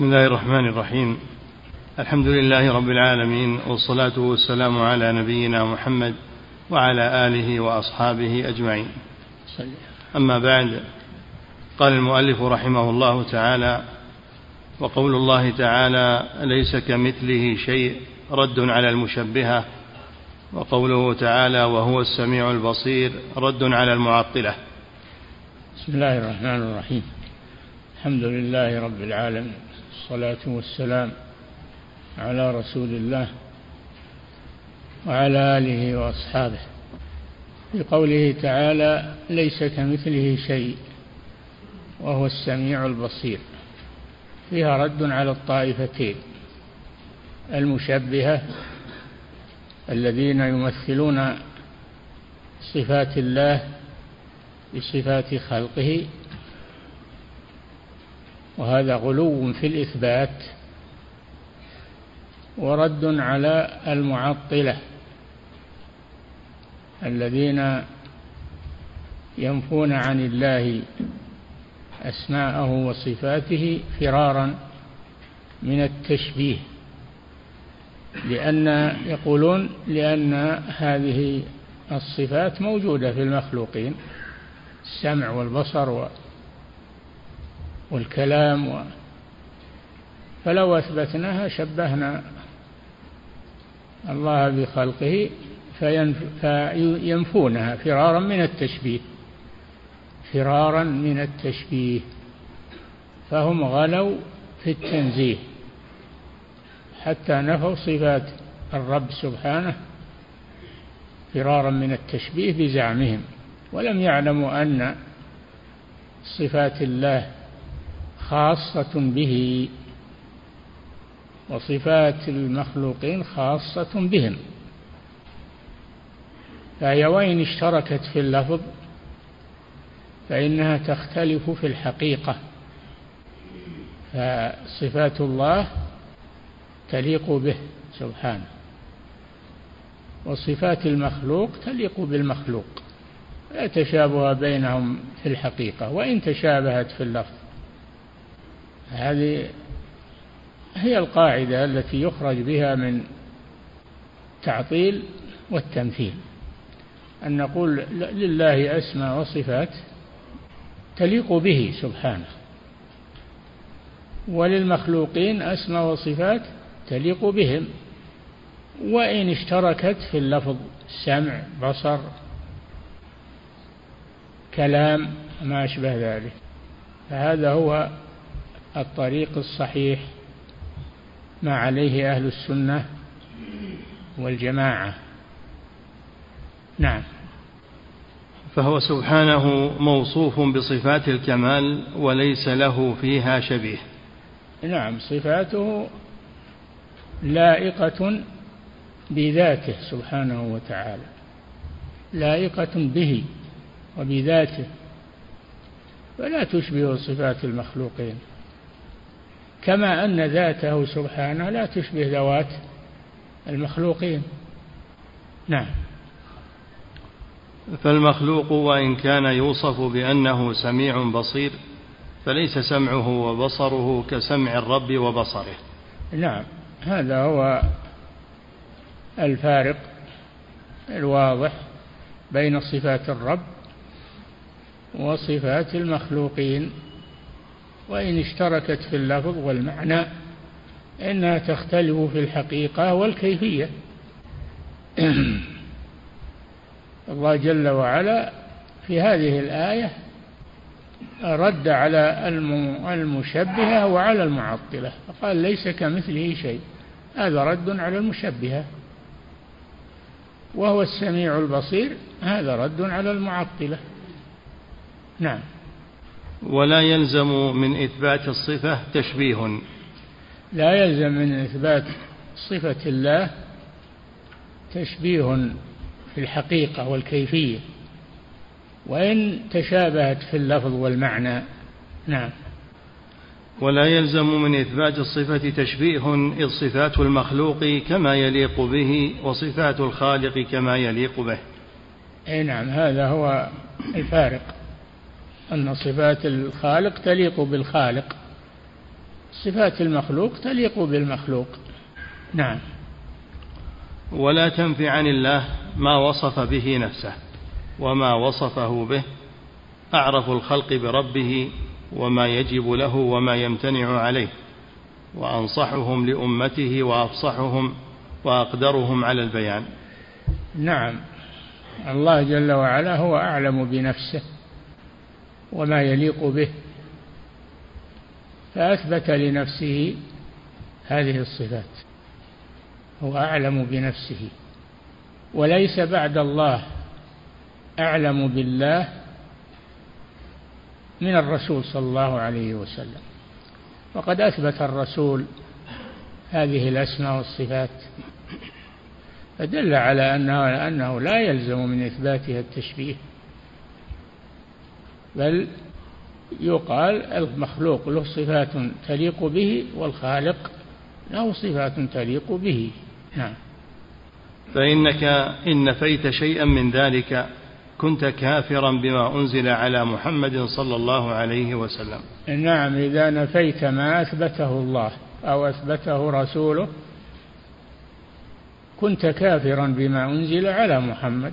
بسم الله الرحمن الرحيم. الحمد لله رب العالمين والصلاة والسلام على نبينا محمد وعلى آله وأصحابه أجمعين. أما بعد قال المؤلف رحمه الله تعالى وقول الله تعالى ليس كمثله شيء رد على المشبهة. وقوله تعالى وهو السميع البصير رد على المعطلة. بسم الله الرحمن الرحيم. الحمد لله رب العالمين. الصلاة والسلام على رسول الله وعلى آله وأصحابه. في قوله تعالى ليس كمثله شيء وهو السميع البصير. فيها رد على الطائفتين المشبهة الذين يمثلون صفات الله بصفات خلقه وهذا غلو في الإثبات ورد على المعطلة الذين ينفون عن الله أسماءه وصفاته فرارا من التشبيه لأن يقولون لأن هذه الصفات موجودة في المخلوقين السمع والبصر والكلام و فلو أثبتناها شبهنا الله بخلقه فينفونها فرارا من التشبيه فرارا من التشبيه فهم غلوا في التنزيه حتى نفوا صفات الرب سبحانه فرارا من التشبيه بزعمهم ولم يعلموا أن صفات الله خاصة به وصفات المخلوقين خاصة بهم. فهي وإن اشتركت في اللفظ فإنها تختلف في الحقيقة. فصفات الله تليق به سبحانه وصفات المخلوق تليق بالمخلوق. لا تشابه بينهم في الحقيقة وإن تشابهت في اللفظ هذه هي القاعدة التي يخرج بها من تعطيل والتمثيل. أن نقول لله أسماء وصفات تليق به سبحانه وللمخلوقين أسماء وصفات تليق بهم وإن اشتركت في اللفظ سمع بصر كلام ما أشبه ذلك. فهذا هو الطريق الصحيح ما عليه أهل السنة والجماعة. نعم. فهو سبحانه موصوف بصفات الكمال وليس له فيها شبيه. نعم صفاته لائقة بذاته سبحانه وتعالى. لائقة به وبذاته. ولا تشبه صفات المخلوقين. كما أن ذاته سبحانه لا تشبه ذوات المخلوقين. نعم. فالمخلوق وإن كان يوصف بأنه سميع بصير فليس سمعه وبصره كسمع الرب وبصره. نعم. هذا هو الفارق الواضح بين صفات الرب وصفات المخلوقين. وإن اشتركت في اللفظ والمعنى إنها تختلف في الحقيقة والكيفية. الله جل وعلا في هذه الآية رد على المشبهة وعلى المعطلة فقال ليس كمثله شيء هذا رد على المشبهة. وهو السميع البصير هذا رد على المعطلة. نعم. ولا يلزم من إثبات الصفة تشبيه. لا يلزم من إثبات صفة الله تشبيه في الحقيقة والكيفية وإن تشابهت في اللفظ والمعنى. نعم. ولا يلزم من إثبات الصفة تشبيه إذ صفات المخلوق كما يليق به وصفات الخالق كما يليق به. أي نعم هذا هو الفارق. أن صفات الخالق تليق بالخالق. صفات المخلوق تليق بالمخلوق. نعم. ولا تنفي عن الله ما وصف به نفسه وما وصفه به. أعرف الخلق بربه وما يجب له وما يمتنع عليه. وأنصحهم لأمته وأفصحهم وأقدرهم على البيان. نعم. الله جل وعلا هو أعلم بنفسه. وما يليق به فأثبت لنفسه هذه الصفات. هو أعلم بنفسه وليس بعد الله أعلم بالله من الرسول صلى الله عليه وسلم. وقد أثبت الرسول هذه الأسماء والصفات فدل على أنه, أنه لا يلزم من إثباتها التشبيه. بل يقال المخلوق له صفات تليق به والخالق له صفات تليق به. نعم. فإنك إن نفيت شيئا من ذلك كنت كافرا بما أنزل على محمد صلى الله عليه وسلم. نعم إذا نفيت ما أثبته الله أو أثبته رسوله كنت كافرا بما أنزل على محمد.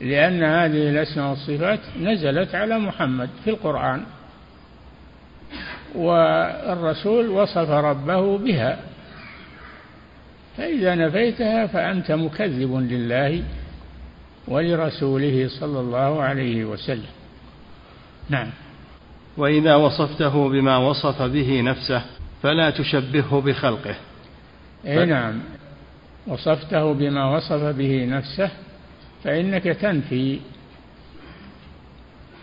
لأن هذه الأسماء والصفات نزلت على محمد في القرآن والرسول وصف ربه بها. فإذا نفيتها فأنت مكذب لله ولرسوله صلى الله عليه وسلم. نعم. وإذا وصفته بما وصف به نفسه فلا تشبهه بخلقه. أي نعم. وصفته بما وصف به نفسه فإنك تنفي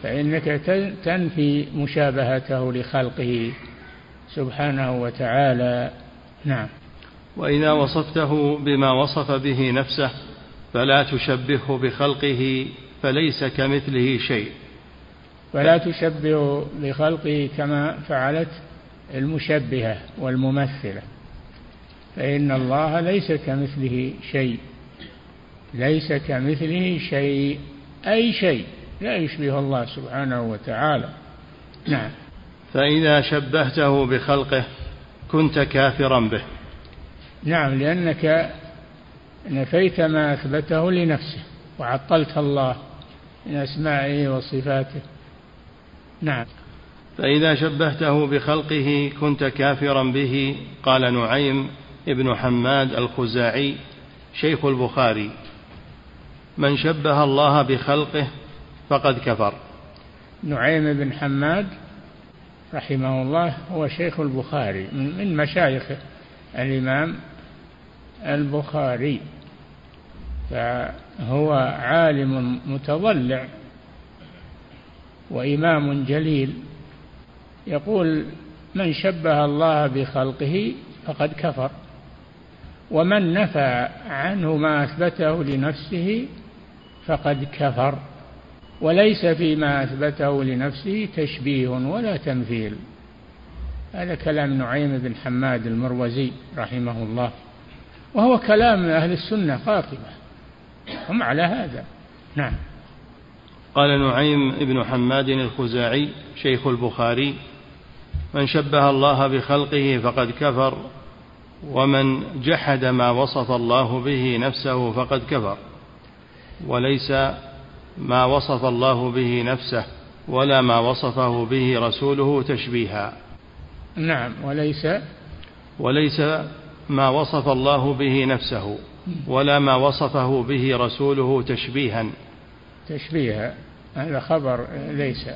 فإنك تنفي مشابهته لخلقه سبحانه وتعالى. نعم. وإذا وصفته بما وصف به نفسه فلا تشبهه بخلقه فليس كمثله شيء. فلا تشبه بخلقه كما فعلت المشبهة والممثلة. فإن الله ليس كمثله شيء. ليس كمثله شيء أي شيء لا يشبه الله سبحانه وتعالى. نعم. فإذا شبهته بخلقه كنت كافرا به. نعم لأنك نفيت ما أثبته لنفسه وعطلت الله من أسمائه وصفاته. نعم. فإذا شبهته بخلقه كنت كافرا به قال نعيم ابن حماد الخزاعي شيخ البخاري. من شبه الله بخلقه فقد كفر. نعيم بن حماد رحمه الله هو شيخ البخاري من مشايخ الإمام البخاري. فهو عالم متضلع وإمام جليل. يقول من شبه الله بخلقه فقد كفر ومن نفى عنه ما أثبته لنفسه فقد كفر. وليس فيما أثبته لنفسه تشبيه ولا تمثيل. هذا كلام نعيم بن حماد المروزي رحمه الله. وهو كلام أهل السنة قاطبة هم على هذا. نعم. قال نعيم بن حماد الخزاعي شيخ البخاري من شبه الله بخلقه فقد كفر ومن جحد ما وصف الله به نفسه فقد كفر. وليس ما وصف الله به نفسه ولا ما وصفه به رسوله تشبيها. نعم وليس وليس ما وصف الله به نفسه ولا ما وصفه به رسوله تشبيها. تشبيها هذا خبر ليس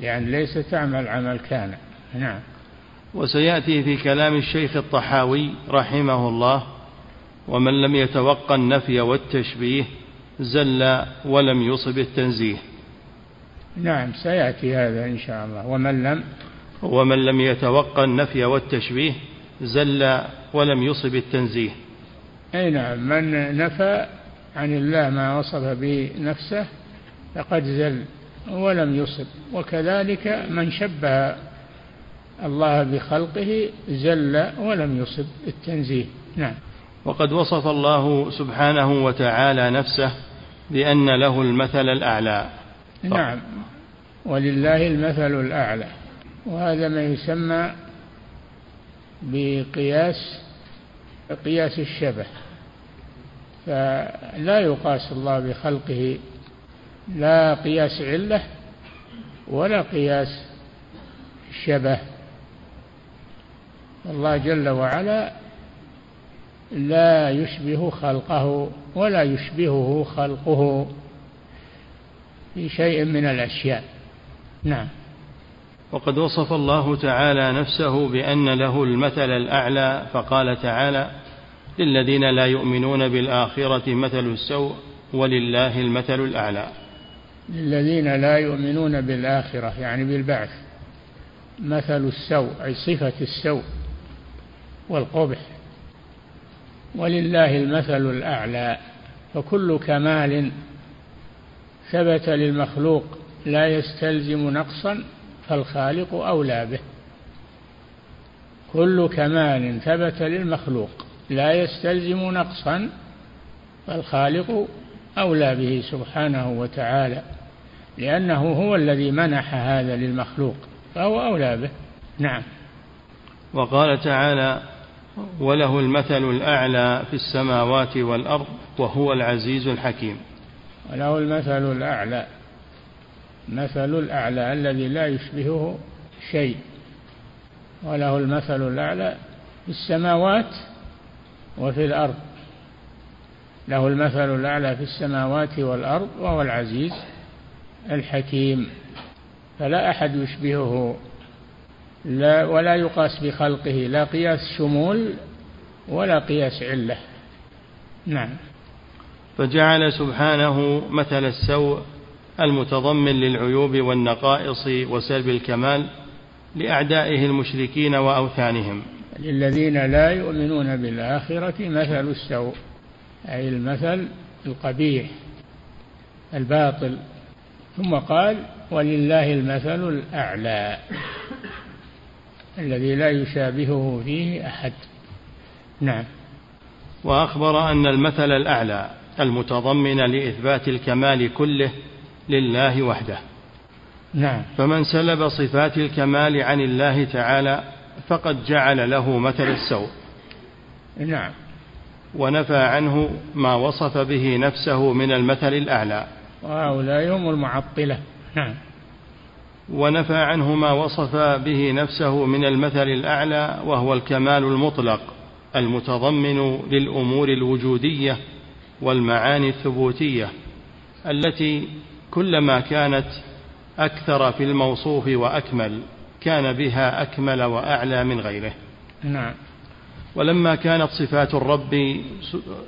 يعني ليس تعمل عمل كان. نعم. وسيأتي في كلام الشيخ الطحاوي رحمه الله ومن لم يتوقى النفي والتشبيه زل ولم يصب التنزيه. نعم سيأتي هذا إن شاء الله. ومن لم؟ ومن لم يتوقى النفي والتشبيه زل ولم يصب التنزيه. أي نعم من نفى عن الله ما وصف به نفسه فقد زل ولم يصب. وكذلك من شبه الله بخلقه زل ولم يصب التنزيه. نعم. وقد وصف الله سبحانه وتعالى نفسه بأن له المثل الأعلى. نعم. ولله المثل الأعلى. وهذا ما يسمى بقياس قياس الشبه. فلا يقاس الله بخلقه لا قياس علة ولا قياس شبه. الله جل وعلا لا يشبه خلقه ولا يشبهه خلقه في شيء من الأشياء. نعم. وقد وصف الله تعالى نفسه بأن له المثل الأعلى فقال تعالى للذين لا يؤمنون بالآخرة مثل السوء ولله المثل الأعلى. للذين لا يؤمنون بالآخرة يعني بالبعث مثل السوء أي صفة السوء والقبح. ولله المثل الأعلى فكل كمال ثبت للمخلوق لا يستلزم نقصا فالخالق أولى به. كل كمال ثبت للمخلوق لا يستلزم نقصا فالخالق أولى به سبحانه وتعالى لأنه هو الذي منح هذا للمخلوق فهو أولى به. نعم. وقال تعالى وله المثل الأعلى في السماوات والأرض وهو العزيز الحكيم. وله المثل الأعلى مثل الأعلى الذي لا يشبهه شيء. وله المثل الأعلى في السماوات وفي الأرض. له المثل الأعلى في السماوات والأرض وهو العزيز الحكيم. فلا أحد يشبهه لا ولا يقاس بخلقه لا قياس شمول ولا قياس علة. نعم. فجعل سبحانه مثل السوء المتضمن للعيوب والنقائص وسلب الكمال لأعدائه المشركين وأوثانهم. للذين لا يؤمنون بالآخرة مثل السوء أي المثل القبيح الباطل. ثم قال ولله المثل الأعلى. الذي لا يشابهه فيه أحد. نعم. وأخبر أن المثل الأعلى المتضمن لإثبات الكمال كله لله وحده. نعم. فمن سلب صفات الكمال عن الله تعالى فقد جعل له مثل السوء. نعم. ونفى عنه ما وصف به نفسه من المثل الأعلى. وهؤلاء هم المعطلة. نعم. ونفى عنه ما وصف به نفسه من المثل الأعلى وهو الكمال المطلق المتضمن للأمور الوجودية والمعاني الثبوتية التي كلما كانت أكثر في الموصوف وأكمل كان بها أكمل وأعلى من غيره. نعم. ولما كانت صفات الرب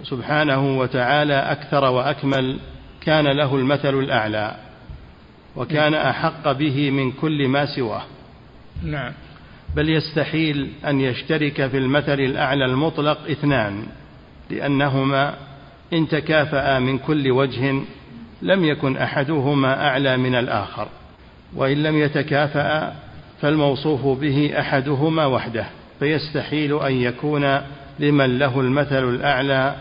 سبحانه وتعالى أكثر وأكمل كان له المثل الأعلى. وكان أحق به من كل ما سواه. نعم. بل يستحيل أن يشترك في المثل الأعلى المطلق اثنان لأنهما إن تكافأ من كل وجه لم يكن أحدهما أعلى من الآخر وإن لم يتكافأ فالموصوف به أحدهما وحده. فيستحيل أن يكون لمن له المثل الأعلى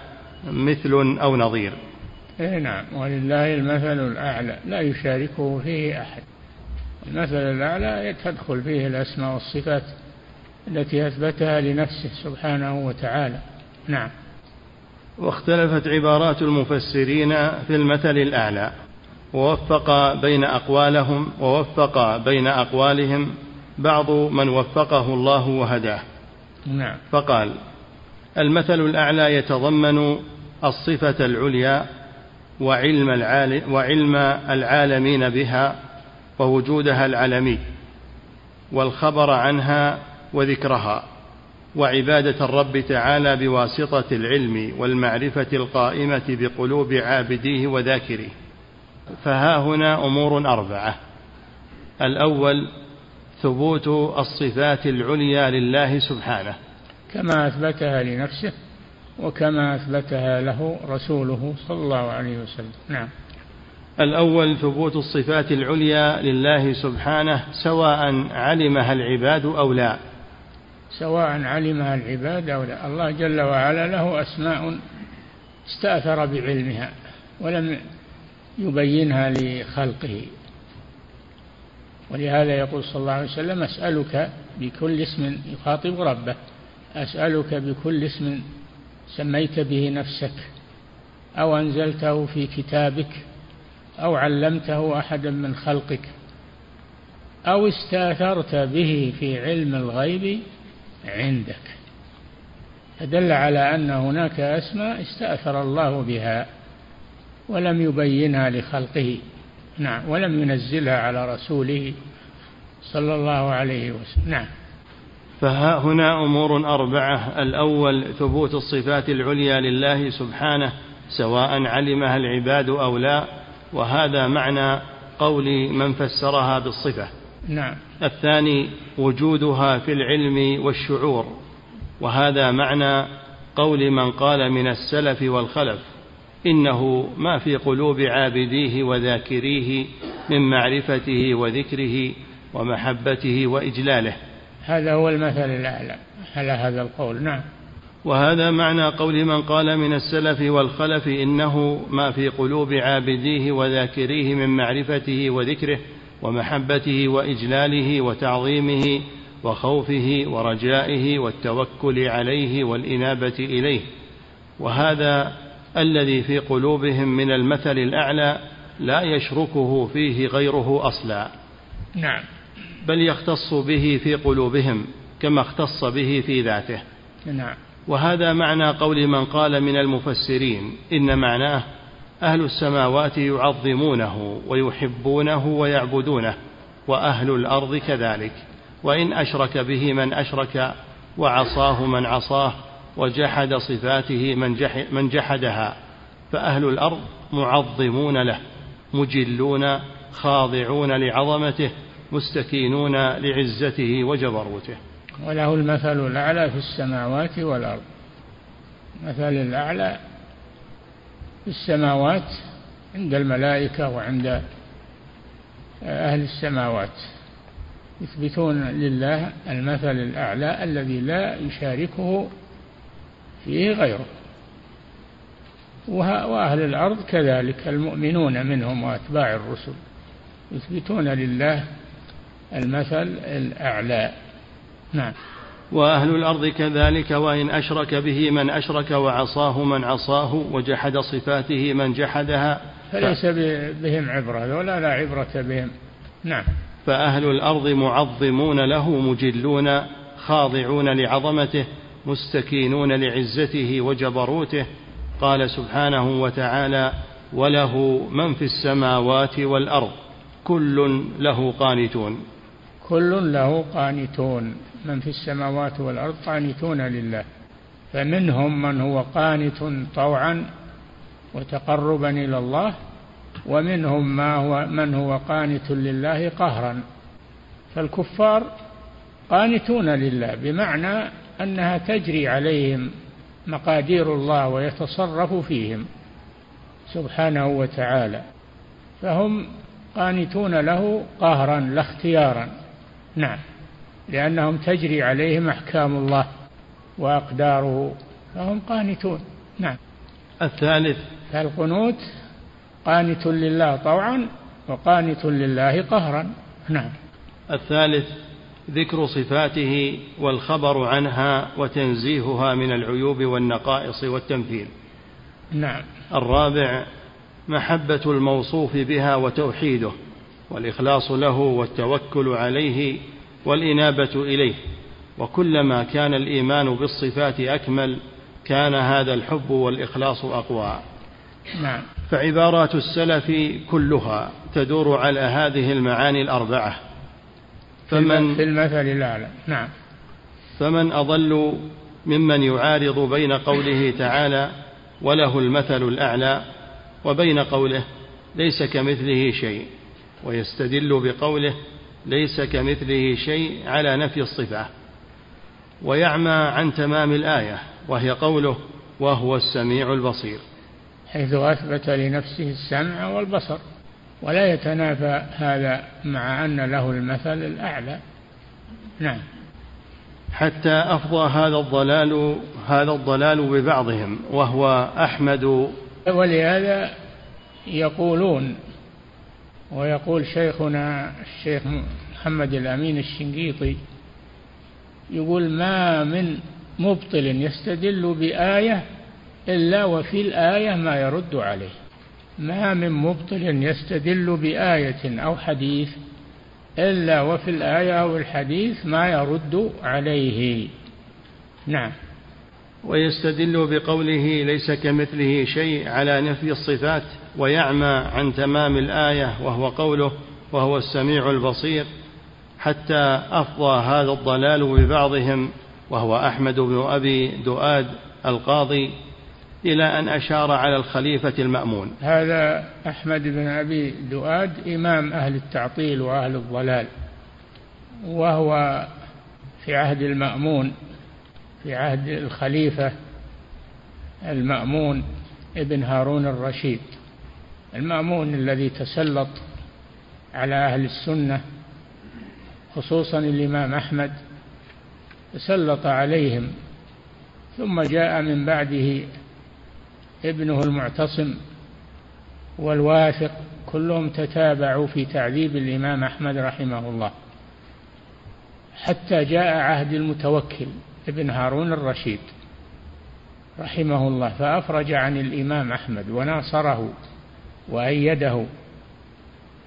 مثل أو نظير. إيه نعم. ولله المثل الأعلى. لا يشاركه فيه أحد. المثل الأعلى تدخل فيه الأسماء والصفات التي أثبتها لنفسه سبحانه وتعالى. نعم. واختلفت عبارات المفسرين في المثل الأعلى. ووفق بين أقوالهم ووفق بين أقوالهم بعض من وفقه الله وهداه. نعم. فقال المثل الأعلى يتضمن الصفة العليا وعلم العالم وعلم العالمين بها ووجودها العلمي والخبر عنها وذكرها وعبادة الرب تعالى بواسطة العلم والمعرفة القائمة بقلوب عابديه وذاكريه فها هنا أمور أربعة. الأول ثبوت الصفات العليا لله سبحانه. كما أثبتها لنفسه وكما أثبتها له رسوله صلى الله عليه وسلم. نعم. الأول ثبوت الصفات العليا لله سبحانه سواء علمها العباد أو لا. سواء علمها العباد أو لا. الله جل وعلا له أسماء استأثر بعلمها ولم يبينها لخلقه. ولهذا يقول صلى الله عليه وسلم أسألك بكل اسم يخاطب ربه أسألك بكل اسم سميت به نفسك أو أنزلته في كتابك أو علمته أحدا من خلقك أو استأثرت به في علم الغيب عندك. فدل على أن هناك أسماء استأثر الله بها ولم يبينها لخلقه نعم ولم ينزلها على رسوله صلى الله عليه وسلم. نعم. فها هنا أمور أربعة. الأول ثبوت الصفات العليا لله سبحانه سواء علمها العباد أو لا. وهذا معنى قول من فسرها بالصفة. نعم. الثاني وجودها في العلم والشعور. وهذا معنى قول من قال من السلف والخلف إنه ما في قلوب عابديه وذاكريه من معرفته وذكره ومحبته وإجلاله. هذا هو المثل الأعلى. على هذا القول نعم. وهذا معنى قول من قال من السلف والخلف إنه ما في قلوب عابديه وذاكريه من معرفته وذكره ومحبته وإجلاله وتعظيمه وخوفه ورجائه والتوكل عليه والإنابة إليه. وهذا الذي في قلوبهم من المثل الأعلى لا يشركه فيه غيره أصلا. نعم. بل يختص به في قلوبهم كما اختص به في ذاته. نعم. وهذا معنى قول من قال من المفسرين إن معناه أهل السماوات يعظمونه ويحبونه ويعبدونه وأهل الأرض كذلك. وإن أشرك به من أشرك وعصاه من عصاه وجحد صفاته من, جح من جحدها فأهل الأرض معظمون له مجلون خاضعون لعظمته مستكينون لعزته وجبروته. وله المثل الأعلى في السماوات والأرض. مثل الأعلى في السماوات عند الملائكة وعند أهل السماوات. يثبتون لله المثل الأعلى الذي لا يشاركه فيه غيره. وأهل الأرض كذلك المؤمنون منهم وأتباع الرسل. يثبتون لله المثل الأعلى. نعم. وأهل الأرض كذلك وإن أشرك به من أشرك وعصاه من عصاه وجحد صفاته من جحدها. فليس بهم عبرة ولا لا عبرة بهم. نعم. فأهل الأرض معظمون له مجلون خاضعون لعظمته مستكينون لعزته وجبروته. قال سبحانه وتعالى وله من في السماوات والأرض كل له قانتون. كل له قانتون. من في السماوات والأرض قانتون لله. فمنهم من هو قانت طوعا وتقربا إلى الله ومنهم ما هو من هو قانت لله قهرا. فالكفار قانتون لله بمعنى أنها تجري عليهم مقادير الله ويتصرف فيهم سبحانه وتعالى. فهم قانتون له قهرا لا اختيارا. نعم. لأنهم تجري عليهم أحكام الله وأقداره فهم قانتون. نعم. الثالث. فالقنوت قانت لله طوعا وقانت لله قهرا. نعم. الثالث. ذكر صفاته والخبر عنها وتنزيهها من العيوب والنقائص والتمثيل. نعم. الرابع. محبة الموصوف بها وتوحيده. والإخلاص له والتوكل عليه والإنابة إليه. وكلما كان الإيمان بالصفات أكمل كان هذا الحب والإخلاص أقوى. نعم. فعبارات السلف كلها تدور على هذه المعاني الأربعة. فمن في المثل الأعلى. نعم. فمن أضل ممن يعارض بين قوله تعالى وله المثل الأعلى وبين قوله ليس كمثله شيء. ويستدل بقوله ليس كمثله شيء على نفي الصفة ويعمى عن تمام الآية وهي قوله وهو السميع البصير. حيث أثبت لنفسه السمع والبصر ولا يتنافى هذا مع أن له المثل الأعلى. نعم. حتى أفضى هذا الضلال هذا الضلال ببعضهم وهو أحمد. ولهذا يقولون ويقول شيخنا الشيخ محمد الأمين الشنقيطي يقول ما من مبطل يستدل بآية إلا وفي الآية ما يرد عليه. ما من مبطل يستدل بآية أو حديث إلا وفي الآية أو الحديث ما يرد عليه. نعم. ويستدل بقوله ليس كمثله شيء على نفي الصفات ويعمى عن تمام الآية وهو قوله وهو السميع البصير حتى أفضى هذا الضلال ببعضهم وهو أحمد بن أبي دؤاد القاضي إلى أن أشار على الخليفة المأمون. هذا أحمد بن أبي دؤاد إمام أهل التعطيل وأهل الضلال وهو في عهد المأمون في عهد الخليفة المأمون ابن هارون الرشيد. المأمون الذي تسلط على أهل السنة خصوصا الإمام أحمد تسلط عليهم. ثم جاء من بعده ابنه المعتصم والواثق كلهم تتابعوا في تعذيب الإمام أحمد رحمه الله. حتى جاء عهد المتوكل ابن هارون الرشيد رحمه الله فأفرج عن الإمام أحمد وناصره. وأيده.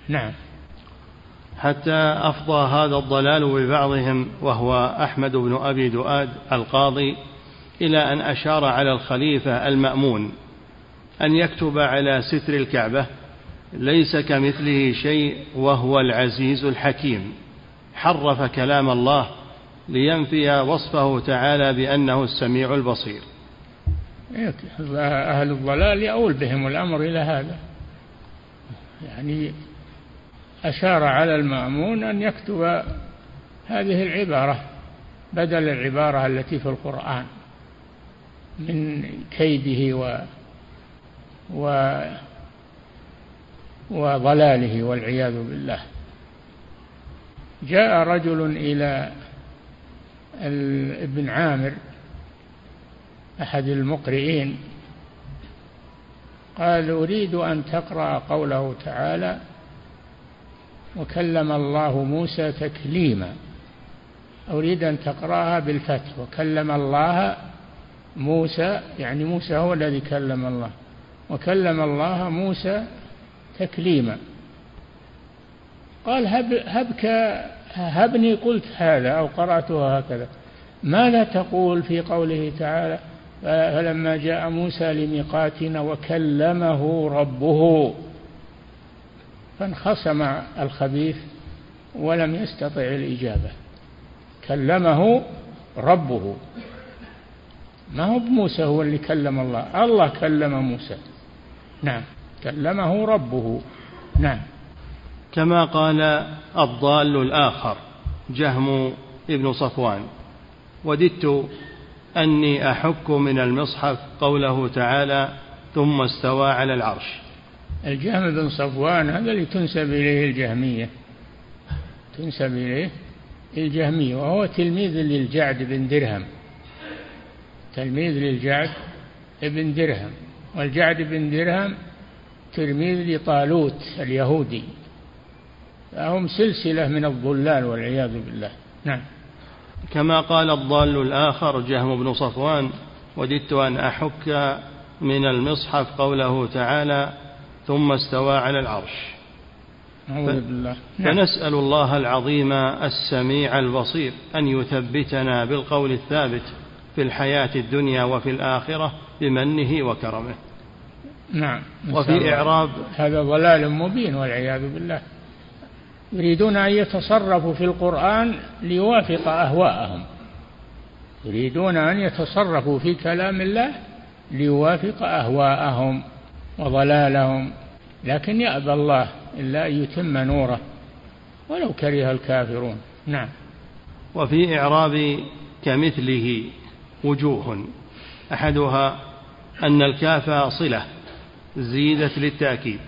نعم. حتى أفضى هذا الضلال ببعضهم وهو أحمد بن أبي دؤاد القاضي إلى أن أشار على الخليفة المأمون أن يكتب على ستر الكعبة ليس كمثله شيء وهو العزيز الحكيم. حرف كلام الله لينفي وصفه تعالى بأنه السميع البصير. أهل الضلال يؤول بهم الأمر إلى هذا. يعني أشار على المأمون أن يكتب هذه العبارة بدل العبارة التي في القرآن من كيده و و وضلاله والعياذ بالله. جاء رجل إلى ابن عامر أحد المقرئين قال أريد أن تقرأ قوله تعالى وكلم الله موسى تكليما. أريد أن تقرأها بالفتح. وكلم الله موسى يعني موسى هو الذي كلم الله. وكلم الله موسى تكليما. قال هب هبك هبني قلت هذا أو قرأتها هكذا. ماذا تقول في قوله تعالى؟ فلما جاء موسى لميقاتنا وكلمه ربه فانخصم الخبيث ولم يستطع الإجابة. كلمه ربه. ما هو بموسى هو اللي كلم الله؟ الله كلم موسى. نعم كلمه ربه. نعم. كما قال الضال الآخر جهم ابن صفوان وددت أني أحك من المصحف قوله تعالى ثم استوى على العرش. الجهم بن صفوان هذا اللي تنسب إليه الجهمية. تنسب إليه الجهمية وهو تلميذ للجعد بن درهم. تلميذ للجعد بن درهم. والجعد بن درهم تلميذ لطالوت اليهودي. فهم سلسلة من الضلال والعياذ بالله. نعم. كما قال الضال الآخر جهم بن صفوان وددت أن أحك من المصحف قوله تعالى ثم استوى على العرش بالله. نعم. فنسأل الله العظيم السميع البصير أن يثبتنا بالقول الثابت في الحياة الدنيا وفي الآخرة بمنه وكرمه. نعم. وفي إعراب هذا ضلال مبين والعياذ بالله. يريدون أن يتصرفوا في القرآن ليوافق أهواءهم. يريدون أن يتصرفوا في كلام الله ليوافق أهواءهم وضلالهم. لكن يأبى الله إلا أن يتم نوره ولو كره الكافرون. نعم. وفي إعراب كمثله وجوه أحدها أن الكاف صلة زيدت للتأكيد.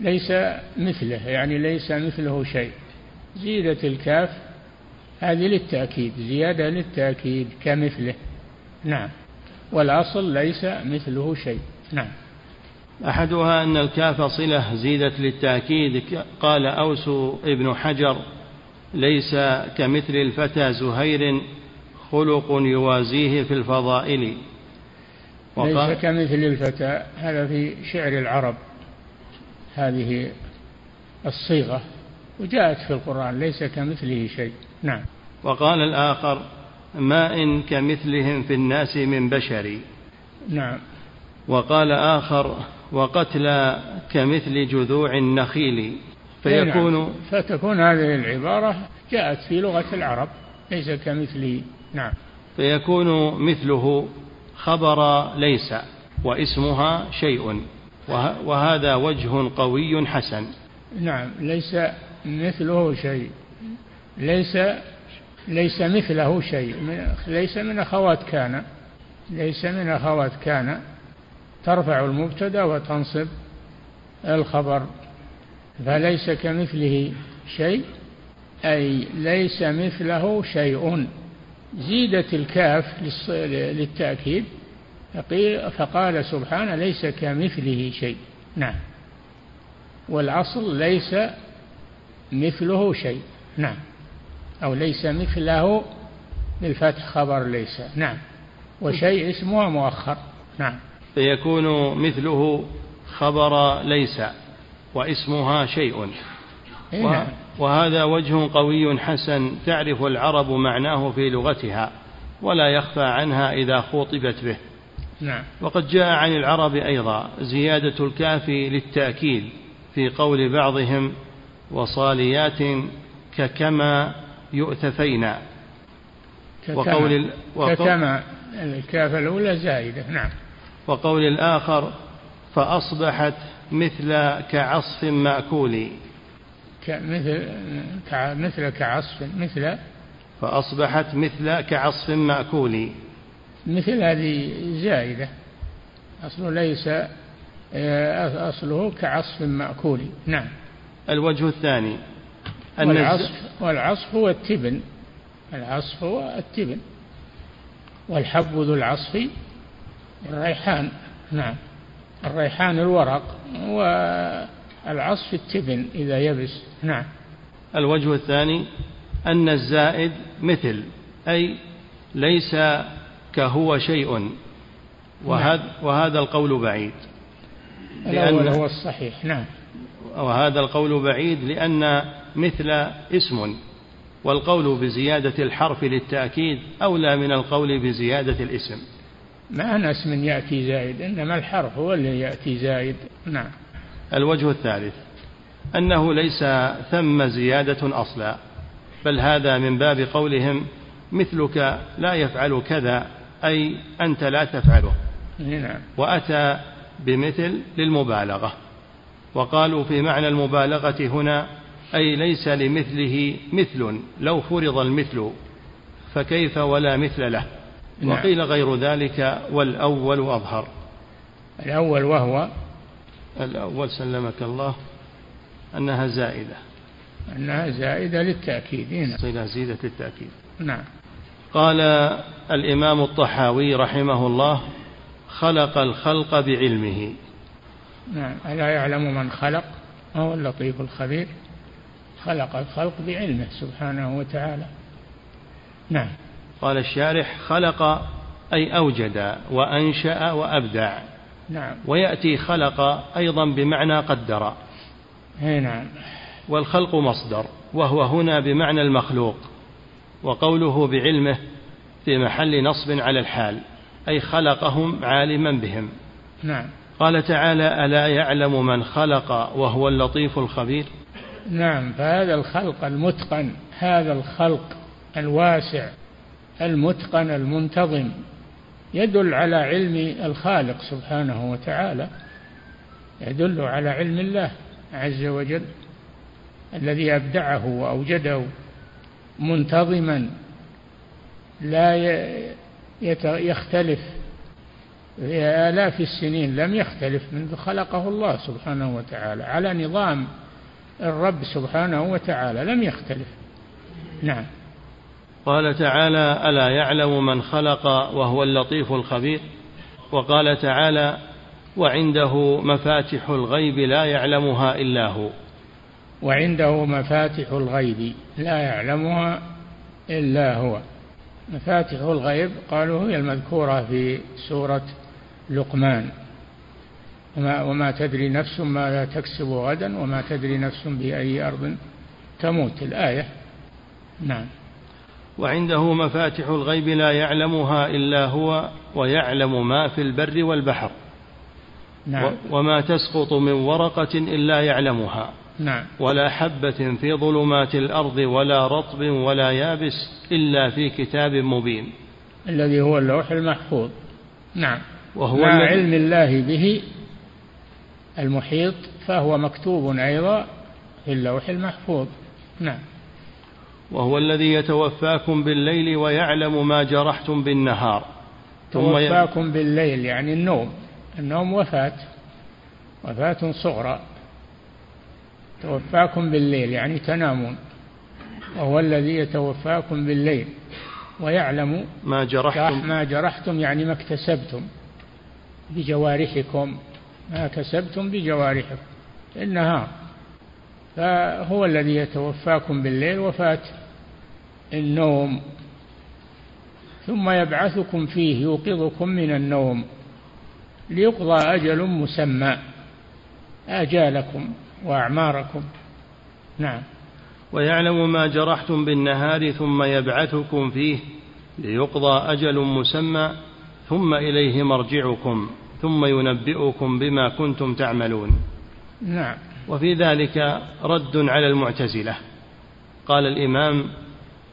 ليس مثله يعني ليس مثله شيء. زيدت الكاف هذه للتأكيد زيادة للتأكيد كمثله. نعم. والأصل ليس مثله شيء. نعم. أحدها أن الكاف صلة زيدت للتأكيد. قال أوس ابن حجر ليس كمثل الفتى زهير خلق يوازيه في الفضائل. ليس كمثل الفتى هذا في شعر العرب. هذه الصيغة وجاءت في القرآن ليس كمثله شيء. نعم. وقال الآخر ما إن كمثلهم في الناس من بشر. نعم. وقال آخر وقتلى كمثل جذوع النخيل. فيكون نعم. فتكون هذه العبارة جاءت في لغة العرب ليس كمثله. نعم. فيكون مثله خبر ليس واسمها شيء. وهذا وجه قوي حسن. نعم ليس مثله شيء. ليس ليس مثله شيء. ليس من أخوات كان. ليس من أخوات كان. ترفع المبتدأ وتنصب الخبر. فليس كمثله شيء. أي ليس مثله شيء. زيدت الكاف للتأكيد. فقال سبحانه ليس كمثله شيء. نعم. والأصل ليس مثله شيء. نعم. أو ليس مثله بالفتح خبر ليس. نعم. وشيء اسمه مؤخر. نعم. فيكون مثله خبر ليس واسمها شيء. إيه، نعم. وهذا وجه قوي حسن. تعرف العرب معناه في لغتها ولا يخفى عنها إذا خوطبت به. نعم. وقد جاء عن العرب أيضا زيادة الكاف للتأكيد في قول بعضهم وصاليات ككما يؤتفينا. وقول ككما. الكاف الأولى زائدة نعم. وقول الآخر فأصبحت مثل كعصف مأكول. مثل مثل كعصف مثل فأصبحت مثل كعصف مأكول. مثل هذه زائدة أصله ليس آه، أصله كعصف مأكول. نعم. الوجه الثاني. والعصف والعصف هو التبن. العصف هو التبن. والحب ذو العصف الريحان. نعم. الريحان الورق والعصف التبن إذا يبس. نعم. الوجه الثاني أن الزائد مثل أي ليس كهو شيء وهذا, نعم. وهذا القول بعيد. الأول هو الصحيح نعم. وهذا القول بعيد لأن مثل اسم والقول بزيادة الحرف للتأكيد أولى من القول بزيادة الاسم. ما أنا اسم يأتي زائد إنما الحرف هو اللي يأتي زائد. نعم. الوجه الثالث أنه ليس ثم زيادة أصلا بل هذا من باب قولهم مثلك لا يفعل كذا أي أنت لا تفعله. نعم. وأتى بمثل للمبالغة. وقالوا في معنى المبالغة هنا أي ليس لمثله مثل لو فرض المثل فكيف ولا مثل له؟ نعم. وقيل غير ذلك والأول أظهر. الأول وهو؟ الأول سلمك الله أنها زائدة. أنها زائدة للتأكيد. نعم. صلة زيدة للتأكيد. نعم. قال الإمام الطحاوي رحمه الله خلق الخلق بعلمه. نعم ألا يعلم من خلق؟ وهو اللطيف الخبير؟ خلق الخلق بعلمه سبحانه وتعالى. نعم. قال الشارح خلق أي أوجد وأنشأ وأبدع. نعم. ويأتي خلق أيضا بمعنى قدر. أي نعم. والخلق مصدر وهو هنا بمعنى المخلوق. وقوله بعلمه في محل نصب على الحال أي خلقهم عالما بهم. نعم. قال تعالى ألا يعلم من خلق وهو اللطيف الخبير؟ نعم فهذا الخلق المتقن هذا الخلق الواسع المتقن المنتظم يدل على علم الخالق سبحانه وتعالى يدل على علم الله عز وجل الذي أبدعه وأوجده. منتظما لا يختلف في آلاف السنين لم يختلف منذ خلقه الله سبحانه وتعالى على نظام الرب سبحانه وتعالى لم يختلف. نعم. قال تعالى ألا يعلم من خلق وهو اللطيف الخبير؟ وقال تعالى وعنده مفاتح الغيب لا يعلمها إلا هو. وعنده مفاتح الغيب لا يعلمها إلا هو. مفاتح الغيب قالوا هي المذكورة في سورة لقمان. وما, وما تدري نفس ماذا تكسب غدا وما تدري نفس بأي أرض تموت. الآية. نعم. وعنده مفاتح الغيب لا يعلمها إلا هو ويعلم ما في البر والبحر. نعم. وما تسقط من ورقة إلا يعلمها. نعم. ولا حبة في ظلمات الأرض ولا رطب ولا يابس إلا في كتاب مبين. الذي هو اللوح المحفوظ. نعم. وهو مع علم الله به المحيط فهو مكتوب أيضا في اللوح المحفوظ. نعم. وهو الذي يتوفاكم بالليل ويعلم ما جرحتم بالنهار. توفاكم بالليل يعني النوم. النوم وفاة. وفاة صغرى. توفاكم بالليل يعني تنامون. وهو الذي يتوفاكم بالليل. ويعلم ما جرحتم. ما جرحتم يعني ما اكتسبتم بجوارحكم. ما كسبتم بجوارحكم. في النهار فهو الذي يتوفاكم بالليل وفاة النوم. ثم يبعثكم فيه يوقظكم من النوم. ليقضى أجل مسمى. آجالكم. وأعماركم. نعم. ويعلم ما جرحتم بالنهار ثم يبعثكم فيه ليقضى أجل مسمى ثم إليه مرجعكم ثم ينبئكم بما كنتم تعملون. نعم. وفي ذلك رد على المعتزلة. قال الإمام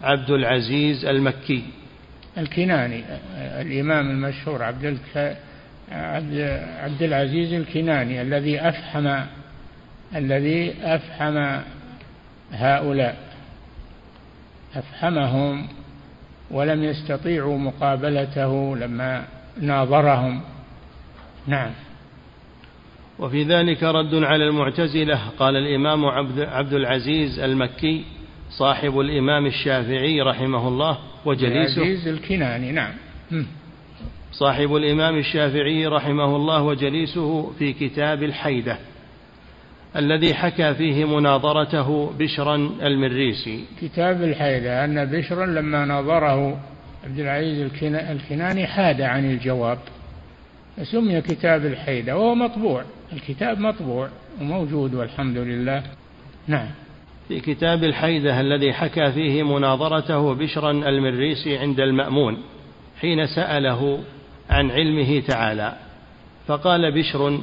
عبد العزيز المكي. الكناني الإمام المشهور عبد. عبد العزيز الكناني الذي أفحم الذي أفحم هؤلاء. أفحمهم ولم يستطيعوا مقابلته لما ناظرهم. نعم. وفي ذلك رد على المعتزلة. قال الإمام عبد العزيز المكي صاحب الإمام الشافعي رحمه الله وجليسه. العزيز الكناني نعم. صاحب الإمام الشافعي رحمه الله وجليسه في كتاب الحيدة. الذي حكى فيه مناظرته بشرا المريسي. كتاب الحيدة أن بشرا لما ناظره عبد العزيز الكناني حاد عن الجواب. سمي كتاب الحيدة وهو مطبوع. الكتاب مطبوع وموجود والحمد لله. نعم. في كتاب الحيدة الذي حكى فيه مناظرته بشرا المريسي عند المأمون حين سأله عن علمه تعالى فقال بشر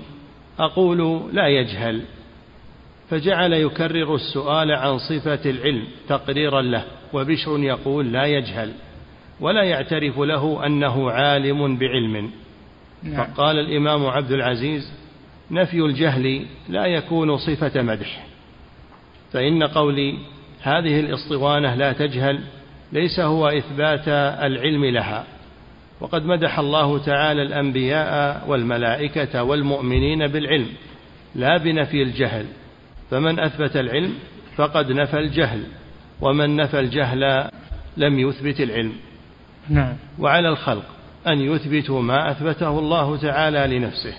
أقول لا يجهل. فجعل يكرر السؤال عن صفة العلم تقريرا له وبشر يقول لا يجهل ولا يعترف له أنه عالم بعلم. نعم. فقال الإمام عبد العزيز نفي الجهل لا يكون صفة مدح. فإن قولي هذه الاسطوانة لا تجهل ليس هو إثبات العلم لها. وقد مدح الله تعالى الأنبياء والملائكة والمؤمنين بالعلم لا بنفي الجهل. فمن أثبت العلم فقد نفى الجهل ومن نفى الجهل لم يثبت العلم. نعم. وعلى الخلق أن يثبتوا ما أثبته الله تعالى لنفسه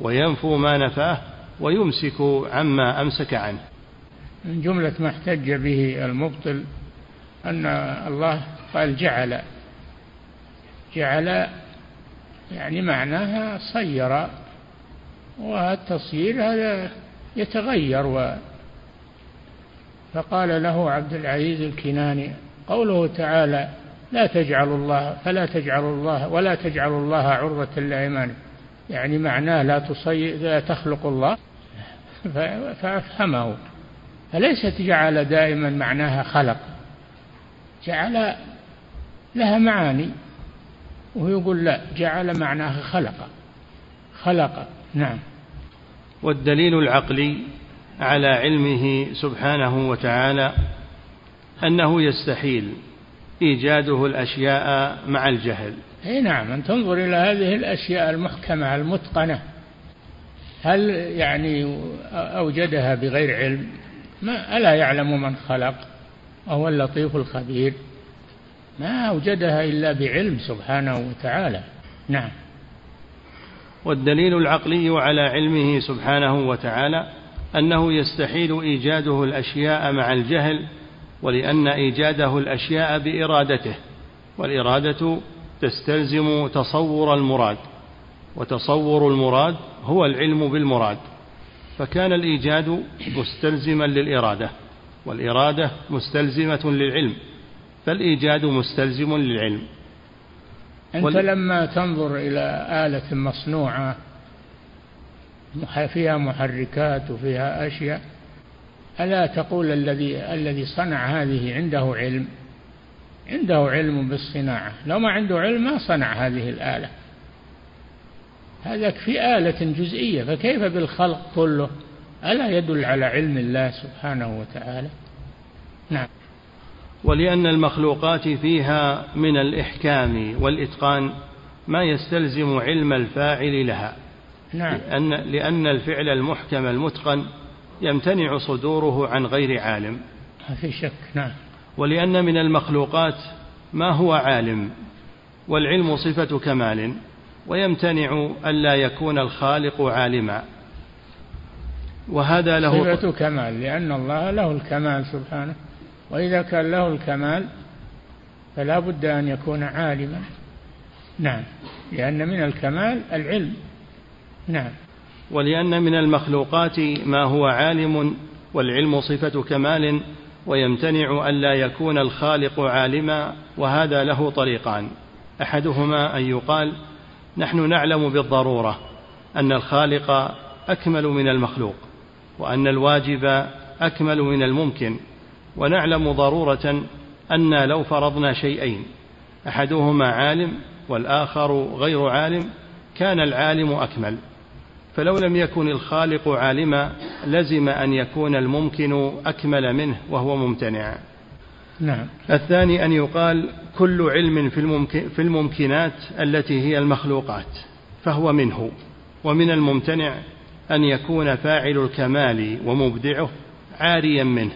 وينفوا ما نفاه ويمسك عما أمسك عنه. من جملة ما احتج به المبطل أن الله قال جعل. جعل يعني معناها صير والتصيير هذا يتغير و فقال له عبد العزيز الكناني قوله تعالى لا تجعلوا الله فلا تجعلوا الله ولا تجعلوا الله عرضة لأيمانكم يعني معناه لا تصي لا تخلق الله فأفهمه. فليست جعل دائما معناها خلق. جعل لها معاني. وهو يقول لا جعل معناها خلق. خلق نعم. والدليل العقلي على علمه سبحانه وتعالى أنه يستحيل إيجاده الأشياء مع الجهل. أي نعم أن تنظر إلى هذه الأشياء المحكمة المتقنة هل يعني أوجدها بغير علم؟ ما ألا يعلم من خلق؟ وهو اللطيف الخبير. ما أوجدها إلا بعلم سبحانه وتعالى. نعم. والدليل العقلي على علمه سبحانه وتعالى أنه يستحيل إيجاده الأشياء مع الجهل ولأن إيجاده الأشياء بإرادته والإرادة تستلزم تصور المراد وتصور المراد هو العلم بالمراد فكان الإيجاد مستلزما للإرادة والإرادة مستلزمة للعلم فالإيجاد مستلزم للعلم. أنت وال... لما تنظر إلى آلة مصنوعة فيها محركات وفيها أشياء ألا تقول الذي الذي صنع هذه عنده علم؟ عنده علم بالصناعة. لو ما عنده علم ما صنع هذه الآلة. هذا في آلة جزئية فكيف بالخلق كله؟ ألا يدل على علم الله سبحانه وتعالى؟ نعم. ولأن المخلوقات فيها من الإحكام والإتقان ما يستلزم علم الفاعل لها. نعم. لأن, لأن الفعل المحكم المتقن يمتنع صدوره عن غير عالم. ما في شك نعم. ولأن من المخلوقات ما هو عالم والعلم صفة كمال ويمتنع ألا يكون الخالق عالما. وهذا له صفة كمال لأن الله له الكمال سبحانه. وإذا كان له الكمال فلا بد أن يكون عالما. نعم. لأن من الكمال العلم. نعم. ولأن من المخلوقات ما هو عالم والعلم صفة كمال ويمتنع ألا يكون الخالق عالما وهذا له طريقان. أحدهما أن يقال نحن نعلم بالضرورة أن الخالق أكمل من المخلوق وأن الواجب أكمل من الممكن ونعلم ضرورة أن لو فرضنا شيئين أحدهما عالم والآخر غير عالم كان العالم أكمل. فلو لم يكن الخالق عالما لزم أن يكون الممكن أكمل منه وهو ممتنع. نعم. الثاني أن يقال كل علم في, الممكن في الممكنات التي هي المخلوقات فهو منه. ومن الممتنع أن يكون فاعل الكمال ومبدعه عاريا منه.